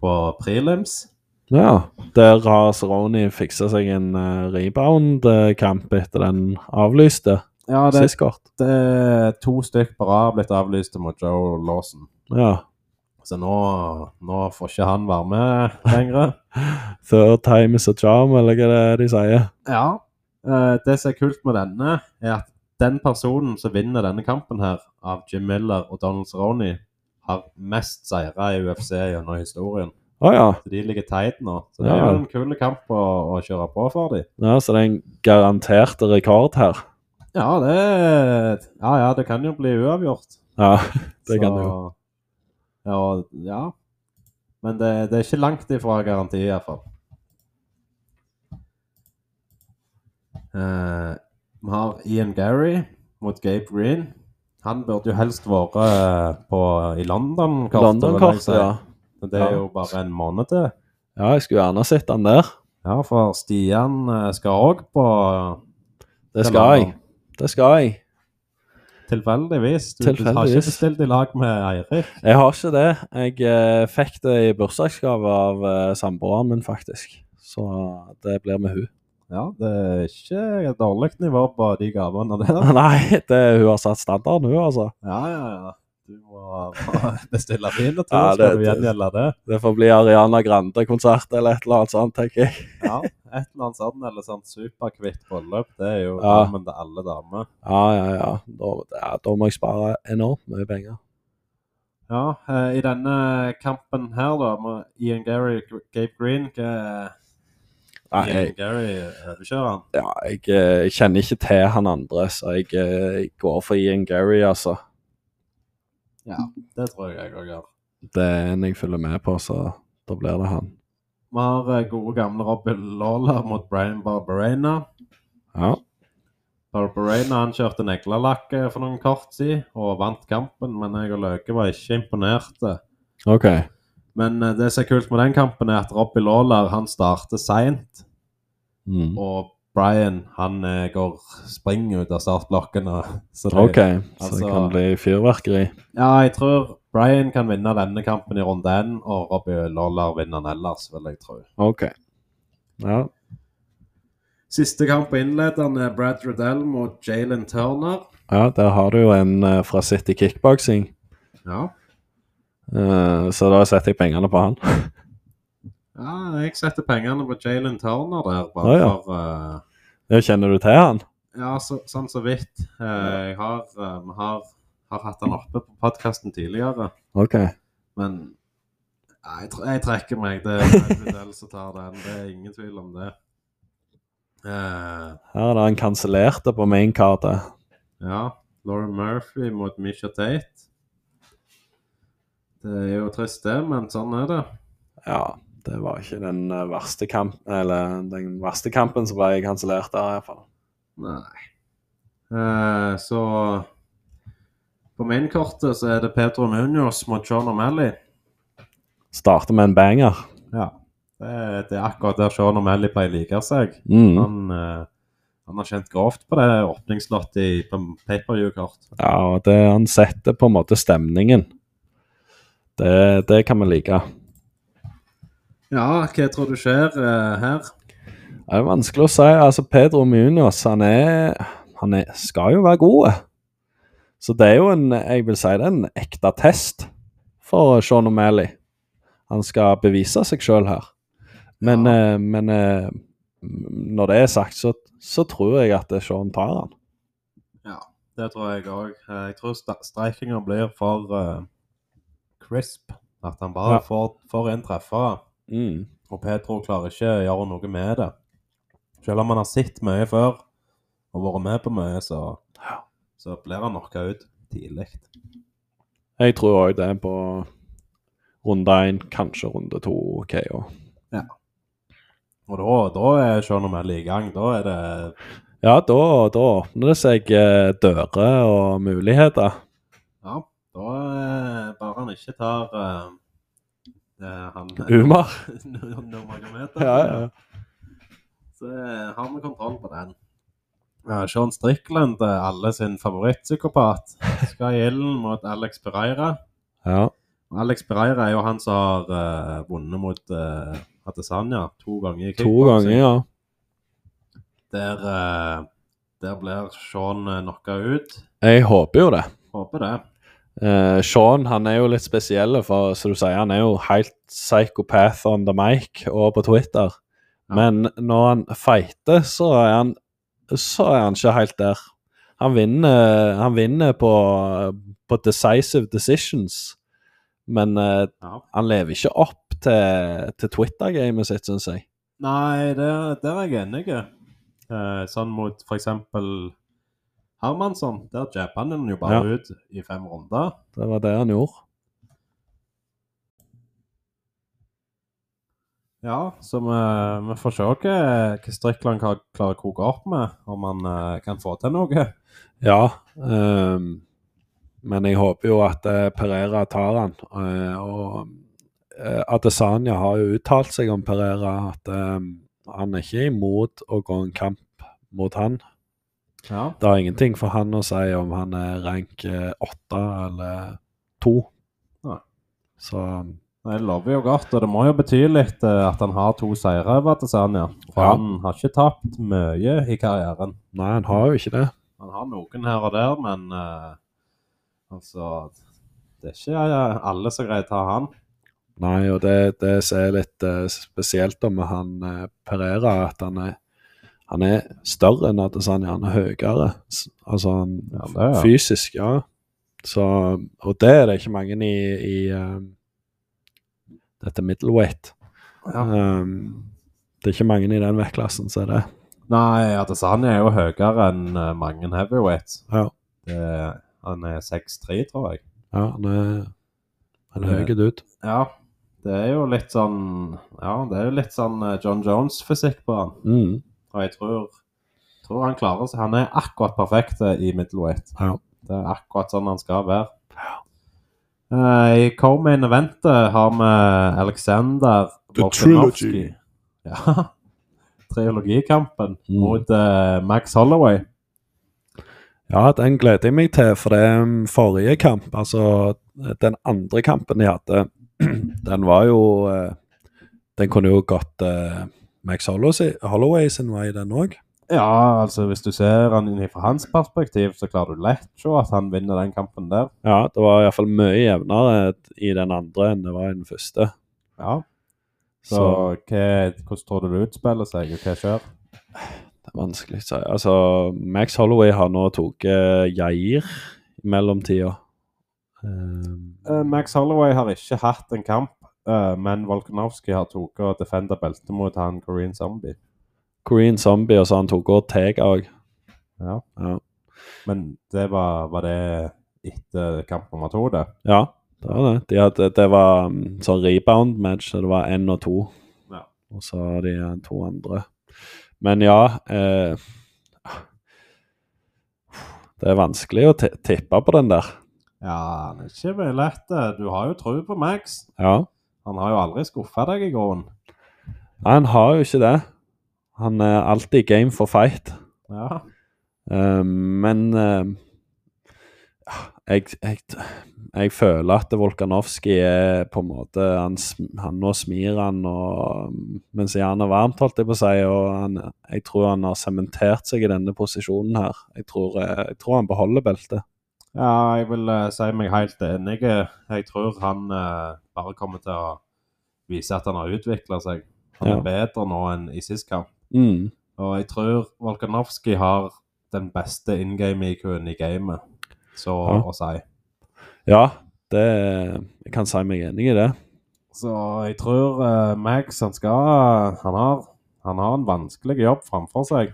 på prelims. ja. Der har Cerrone fiksa seg en uh, rebound-kamp etter den avlyste Ja, det, det er to stykk på rad blitt avlyst mot Joe Lawson. Ja. Så nå, nå får ikke han være med lenger. Third time is a charm, eller hva det er de sier. Ja. Uh, det som er kult med denne, er at den personen som vinner denne kampen her, av Jim Miller og Donald Cerrone, har mest seire i UFC gjennom historien. Oh, ja. Så de ligger teit nå. Så det er jo en kul kamp å, å kjøre på for dem. ja. Så det er en garantert rekord her. Ja, det Ja, ja, det kan jo bli uavgjort. Ja, det Så kan det jo. Ja, ja. Men det, det er ikke langt ifra garanti, iallfall. Uh, vi har Ian Gary mot Gabe Green. Han burde jo helst vært eh, på, i. London-kortet, si. ja. Men Det er jo bare en måned til. Ja, jeg skulle gjerne sett han der. Ja, for Stian eh, skal òg på Det skal jeg. Det skal jeg. Tilfeldigvis. Du, Tilfeldigvis. har ikke bestilt i lag med Eirik. Jeg har ikke det. Jeg eh, fikk det i bursdagsgave av eh, samboeren min, faktisk. Så det blir med hun. Ja, det er ikke et dårlig nivå på de gavene der. Nei, det, hun har satt standarden, hun, altså. Ja, ja, ja. Du må bestille dine to, Ja, skal du gjengjelde det. Det får bli Ariana Grande-konsert eller et eller annet sånt, tenker jeg. Ja, et eller annet sånt, eller sånn superkvitt bryllup. Det er jo Ja. til alle damer. Ja, ja, ja. Da, ja, da må jeg spare enormt mye penger. Ja, eh, i denne kampen her, da, med Ian Gary Gabe Green hva- Nei, jeg, Gary overkjører han. ja, jeg, eh, jeg kjenner ikke til han andre, så jeg, eh, jeg går for Ian Gary, altså. Ja, det tror jeg jeg òg gjør. Det er en jeg følger med på, så da blir det han. Vi har eh, gode gamle Robin Lawler mot Brian Barbarena. Ja. Barbarena han kjørte neglelakk eh, for noen kort siden og vant kampen, men jeg og Løke var ikke imponerte. OK. Men eh, det som er kult med den kampen, er at Robbie Lawler han starter seint, Mm. og Brian han eh, går spring ut av startblokken. Så det, OK, så altså- det kan bli fyrverkeri. Ja, jeg tror Brian kan vinne denne kampen i runde én, og Robbie Lollar vinner den ellers, vil jeg tro. OK. Ja. Siste kamp på innlederen er Brad Riddell mot Jalen Turner. ja, der har du jo en eh, fra City Kickboxing, Ja. Uh, så da setter jeg pengene på han. ja, jeg setter pengene på Jalen Turner der, bare Å, ja. for uh, Ja, Kjenner du til han? Ja, så, sånn så vidt. Uh, jeg har, um, har, har hatt han oppe på podkasten tidligere, OK. men jeg, jeg trekker meg. Det er Riddell som tar den. Det er ingen tvil om det. Uh, Her er det han kansellerte på mainkartet. Ja, Lauren Murphy mot Misha Tate. Det er jo trist, det, men sånn er det. Ja, det var ikke den eh, verste kamp, eller den verste kampen som ble kansellert der, iallfall. Nei. Eh, så På mainkortet så er det Pedro Munoz mot Sean O'Malley. Starter med en banger. Ja. Det det er akkurat der Sean O'Malley pleier å like seg. Mm. Han, eh, han har kjent grovt på det åpningslottet i på pay-per-view-kort. Ja, og det, han setter på en måte stemningen. Det, det kan vi like. Ja, hva tror du skjer eh, her? Det er vanskelig å si. Altså, Pedro Munoz, han er Han er, skal jo være god. Så det er jo en Jeg vil si det er en ekte test for Sean O'Malley. Han skal bevise seg sjøl her. Men, eh, men eh, når det er sagt, så, så tror jeg at Sean tar han. Ja, det tror jeg òg. Jeg tror streikinga blir for uh, crisp. At han bare Ja. får, får en treffer. Mm. Og Petro klarer ikke å gjøre noe med det. Selv om han har sett mye før og vært med på mye, så, så blir han knocka ut tidlig. Jeg tror òg det er på runde én, kanskje runde to KO. Og da, da er Sean O'Malley i gang. Da er det Ja, da, da åpner det seg eh, dører og muligheter. Ja, da er bare han ikke tar eh, han Umar. Ja, ja. Så har vi kontroll på den. Ja, Sean Strickland, er alle sin favorittpsykopat, skal i ilden mot Alex Pereira. ja. Alex Pereira er jo han som har uh, vunnet mot uh, Adesanya to ganger i To ganger, ja. Der, uh, der blir Sean knocka ut. Jeg håper jo det. Håper det. Eh, Sean han er jo litt spesiell, for som du sier, han er jo helt psychopath on the mic og på Twitter. Ja. Men når han fighter, så er han, så er han ikke helt der. Han vinner, han vinner på, på decisive decisions, men uh, Ja. han lever ikke opp til, til Twitter-gamet sitt, syns jeg. Nei, der, der er jeg enig. Uh, sånn mot for eksempel Hermansson, sånn? der jabba han jo bare Ja. ut i fem runder. Det var det han gjorde. Ja, så vi, vi får se hva, hva Strickland kan- klarer å koke opp med, om han eh, kan få til noe. Ja. ehm, men jeg håper jo at eh, Pereira tar han. eh, og eh, Adesanya har jo uttalt seg om Pereira at ehm, han er ikke imot å gå en kamp mot han. Ja. Det har ingenting for han å si om han er rank eh, åtte eller to. Nei. Så Nei, Det lover jo godt, og det må jo bety litt eh, at han har to seire over Adesanya. For Ja. han har ikke tapt mye i karrieren. nei, han har jo ikke det. Han har noen her og der, men uh, altså Det er ikke alle som greier å ta han. Nei, og det, det som er litt uh, spesielt med han uh, Perera, at han er, han er større enn Adesanya, han er høyere. Altså han, Ja, det ja. fysisk, ja. Så, og det er det ikke mange i, i uh, dette middleweight. Ja. Um, det er ikke mange i den vektklassen som er det. Nei, Adesanya er jo høyere enn eh, mange heavyweights. Ja. Det, han er 6'3, tror jeg. Ja, han er en høy dude. Ja, det er jo litt sånn Ja, det er jo litt sånn eh, John Jones-fysikk på han. Mm. Og jeg tror, tror han klarer seg. Han er akkurat perfekt eh, i middleweight. Ja. Det er akkurat sånn han skal være. Eh, I co-main eventet har vi Alexander The Ja. Triologikampen Mm. mot uh, Max Holloway. Ja, den gleder jeg meg til, for det er forrige kamp, altså den andre kampen de hadde, den var jo eh, Den kunne jo gått eh, Max Holloway, sin vei, den òg. Ja, altså hvis du ser han fra hans perspektiv, så klarer du lett se at han vinner den kampen der. Ja, det var iallfall mye jevnere i den andre enn det var i den første. Ja. Så, Så hva, hvordan tror du det utspiller seg, og hva skjer? det er vanskelig å si. Altså, Max Holloway har nå tatt geir Jair i mellomtida. Um, Eh, Max Holloway har ikke hatt en kamp, eh, men Volkanovski har tatt og defenda beltet mot han Korean Zombie. Korean Zombie, og så han tatt Ortega òg. Ja. Ja. Men det var, var det etter kamp nummer to, det? Ja, det var det. De hadde, det var um, sånn rebound-match, så det var én og to. Ja. Og så har de eh, to andre. Men ja eh, Det er vanskelig å tippe på den der. Ja, det er ikke veldig lett. Du har jo tro på Max. Ja. Han har jo aldri skuffa deg i grunnen. Nei, han har jo ikke det. Han er alltid game for fight. Ja. Uh, men uh, jeg, jeg, jeg føler at Volkanovski er på en måte han, han Nå smir han og, mens jernet er varmt, holdt jeg på å si. Og han, jeg tror han har sementert seg i denne posisjonen her. Jeg tror, eh, jeg tror han beholder beltet. Ja, jeg vil uh, si meg helt enig. Jeg tror han uh, bare kommer til å vise at han har utvikla seg. Han Ja. er bedre nå enn i sist kamp. Mm. Og jeg tror Volkanovski har den beste in game-IQ-en i gamet, så Ja. å si. Ja, det Jeg kan si meg enig i det. Så jeg tror uh, Max han skal han har, han har en vanskelig jobb framfor seg.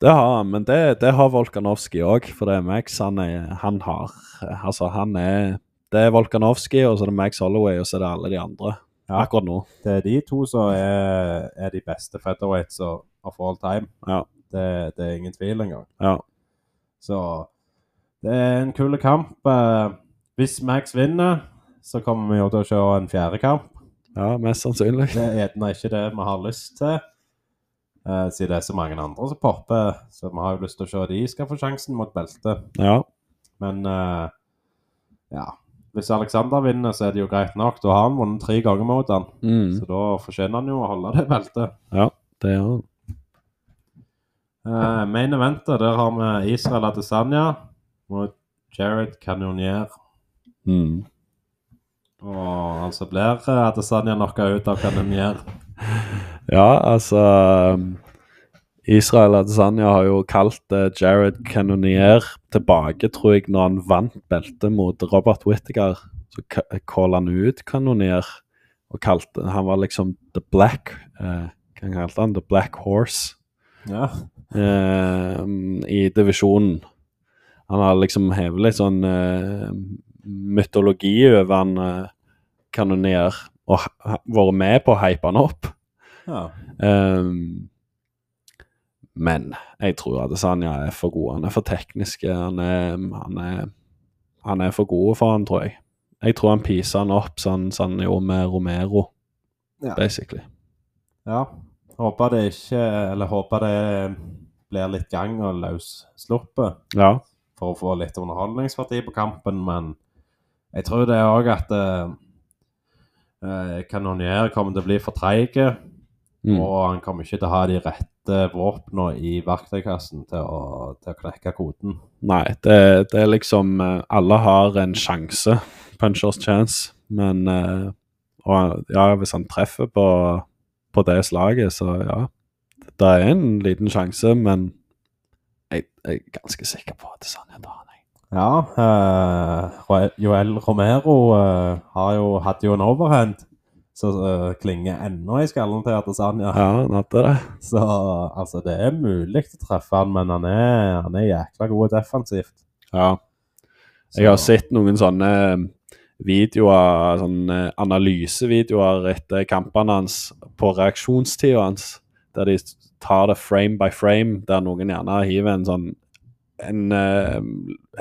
Det har han, men det, det har Volkanovski òg. For det er Max han, er, han har Altså, han er Det er Volkanovski, og så er det Max Holloway, og så er det alle de andre. Ja. Akkurat nå. Det er de to som er, er de beste featherweights of all time. Ja. Det, det er ingen tvil engang. Ja. Så det er en kul kamp. Eh, hvis Max vinner, så kommer vi jo til å se en fjerde kamp. ja, mest sannsynlig. Det er gjerne ikke det vi har lyst til, eh, siden det er så mange andre som popper. Så vi har jo lyst til å se de skal få sjansen mot beltet. Ja. Men uh, ja Hvis Alexander vinner, så er det jo greit nok. Da har han vunnet tre ganger mot han. Mm. Så da fortjener han jo å holde det beltet. Det gjør han. Uh, main eventet, der har vi Israel Adesanya mot Jared Cannonier. Mm. Og altså blir Adesanya knocka ut av Cannonier. Ja, altså um, Israel Adesanya har jo kalt eh, Jared Cannonier tilbake, tror jeg, når han vant beltet mot Robert Whittaker. Så kalte han ut Cannonier og kalte Han var liksom the black eh, Hva kalte han? The black horse Ja. eh, i divisjonen. Han har liksom hevet litt sånn eh, mytologi over han eh, Cannonier og vært med på å hype han opp. Ja. Um, men jeg tror Adesanya er for god. Han er for teknisk. Han er, han er, han er for god for han, tror jeg. Jeg tror han piser han opp sånn som han gjorde med Romero, Ja. basically. ja. Håper det ikke Eller håper det blir litt gang og løssluppet Ja. for å få litt underholdningsparti på kampen, men jeg tror det òg at uh, Kanonier kommer til å bli for treige, Mm. og han kommer ikke til å ha de rette våpnene i verktøykassen til å, til å knekke koden. Nei, det, det er liksom eh, Alle har en sjanse, punchers chance, men eh, Og ja, hvis han treffer på, på det slaget, så ja. Det er en liten sjanse, men jeg, jeg er ganske sikker på at det er sannhet. Ja, uh, Joel Romero uh, har jo, hadde jo en overhand som uh, klinger ennå i skallen til Adesanya. Ja, han hadde det. Så altså, det er mulig å treffe han, men han er, han er jækla god defensivt. Ja. Jeg har sett noen sånne videoer, sånne analysevideoer etter kampene hans på reaksjonstida hans, der de tar det frame by frame, der noen gjerne hiver en sånn en uh,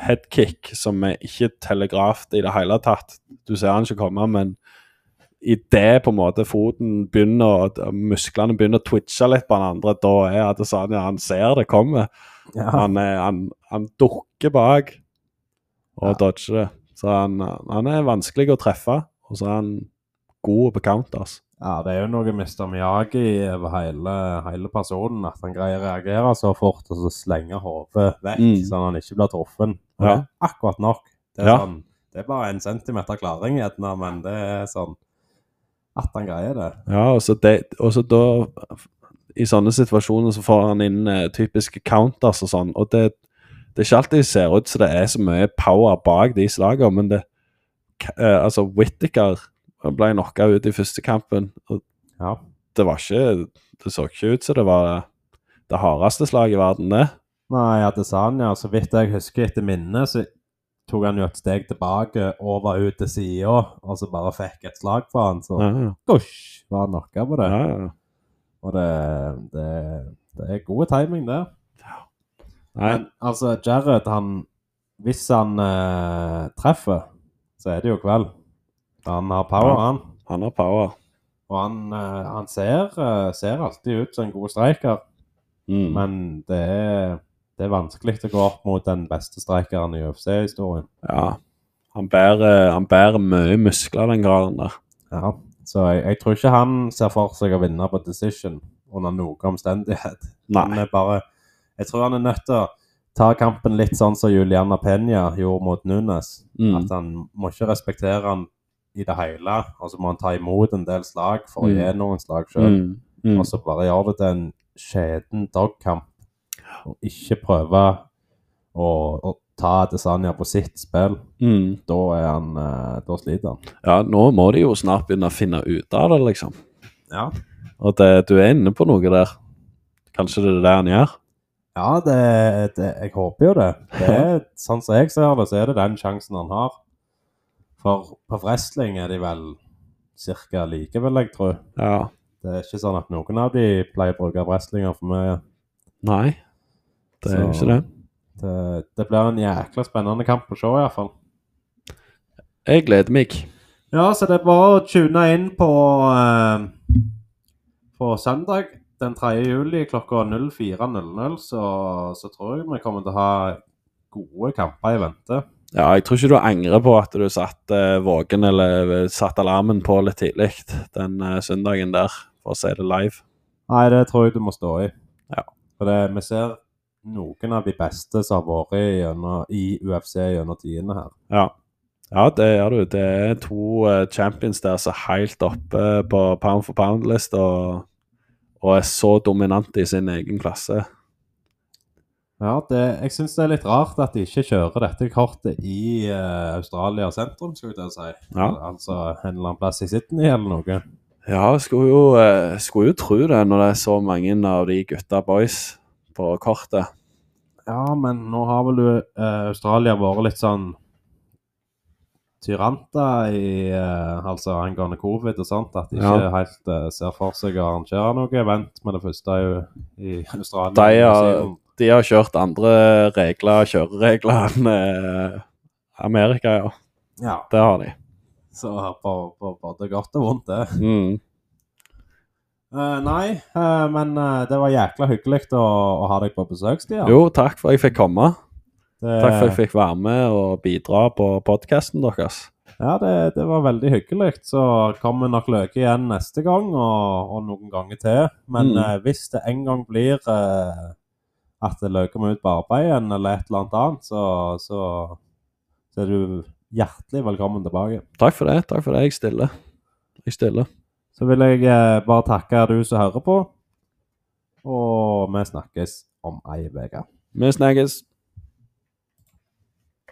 headkick som er ikke telegrafet i det hele tatt. Du ser han ikke komme, men idet på en måte foten begynner og musklene begynner å twitche litt på den andre, da er Adesanya Han ser det komme. Ja, Han, er, han, han dukker bak og Ja. dodger det. Så han, han er vanskelig å treffe, og så er han god på counters. Ja, det er jo noe Mr. Miyagi over hele, hele personen, at han greier å reagere så fort og så slenge hodet vekk, Mm. sånn at han ikke blir truffet. Ja. akkurat nok. Det er, Ja. sånn, det er bare en centimeter klaring, gjerne, men det er sånn at han greier det. Ja, og så, det, og så da I sånne situasjoner så får han inn eh, typiske counters og sånn, og det, det er ikke alltid det ser ut som det er så mye power bak de slagene, men det eh, Altså, Whittaker ble knocka ut i første kampen, og Ja. det var ikke Det så ikke ut som det var det hardeste slaget i verden, det. Nei, Adesanya, så vidt jeg husker etter minnet, så tok han jo et steg tilbake og var ut til sida, og så bare fikk et slag på han, så Ja, ja. gosh, var han knocka på det. ja, ja. Og det, det, det er god timing der. Nei, Men altså, Jared, han Hvis han eh, treffer, så er det jo kveld. Han har power, han. han har power. Og han, eh, han ser, eh, ser alltid ut som en god streiker, Mm. men det er, det er vanskelig å gå opp mot den beste streikeren i UFC-historien. Ja. Han bærer, han bærer mye muskler, den graden der. Ja. Så jeg, jeg tror ikke han ser for seg å vinne på decision under noen omstendighet. Han Nei. er bare Jeg tror han er nødt til å ta kampen litt sånn som Juliana Penya gjorde mot Nunes. Mm. At han må ikke respektere han i det hele, og så må han ta imot en del slag for å Mm. gi noen slag sjøl. Mm. Mm. Og så bare gjør det til en skjeden dogkamp, og ikke prøve å, å ta Desanya på sitt spill. Mm. Da han eh, Da sliter han. Ja, nå må de jo snart begynne å finne ut av det, liksom. Ja. Og det, du er inne på noe der. Kanskje det er det han gjør? Ja, det, det, jeg håper jo det. det er, sånn som jeg ser det, så er det den sjansen han har. For på wrestling er de vel ca. like, vil jeg tro. Ja. Det er ikke sånn at noen av de pleier å bruke wrestlinger for mye. Nei, det er jo Så- ikke det. Det, det blir en jækla spennende kamp å se, iallfall. Jeg gleder meg. Ja, så det er bare å tune inn på eh, På søndag den 3. juli klokka 04.00, så, så tror jeg vi kommer til å ha gode kamper i vente. Ja, jeg tror ikke du angrer på at du satt eh, våken eller eh, satt alarmen på litt tidlig den eh, søndagen der, for å se det live. Nei, det tror jeg du må stå i. Ja. For det, vi ser noen av de beste som har vært gjennom, i UFC gjennom tidene her. Ja. ja, det gjør du. Det er to eh, champions der som er helt oppe på pound for pound-lista og, og er så dominante i sin egen klasse. Ja, det, jeg syns det er litt rart at de ikke kjører dette kortet i uh, Australia sentrum, skulle jeg si. Ja. Al altså en eller annen plass i Sydney eller noe. Ja, skulle jo, uh, skulle jo tro det når det er så mange av de gutta boys på kortet. Ja, men nå har vel du, eh, Australia vært litt sånn tyranter i altså angående covid og sånt, at de ikke Ja. helt ser for seg å arrangere noe event med det første i, i Australia. De har. De har kjørt andre regler, kjøreregler enn eh, Amerika, ja. Ja, Det har de. så på, på både godt og vondt, det. Mm. Uh, nei, uh, men uh, det var jækla hyggelig å, å ha deg på besøk, Stian. Jo, takk for at jeg fikk komme. det, Takk for at jeg fikk være med og bidra på podkasten deres. Ja, det, det var veldig hyggelig. Så kommer nok Løke igjen neste gang, og, og noen ganger til. Men Mm. hvis det en gang blir eh, at løker vi ut på arbeid igjen, eller et eller annet annet, så, så, så er du hjertelig velkommen tilbake. Takk for det. Takk for det. Jeg stiller. Jeg stiller. Så vil jeg eh, bare takke du som hører på, og vi snakkes om ei uke. Vi snakkes.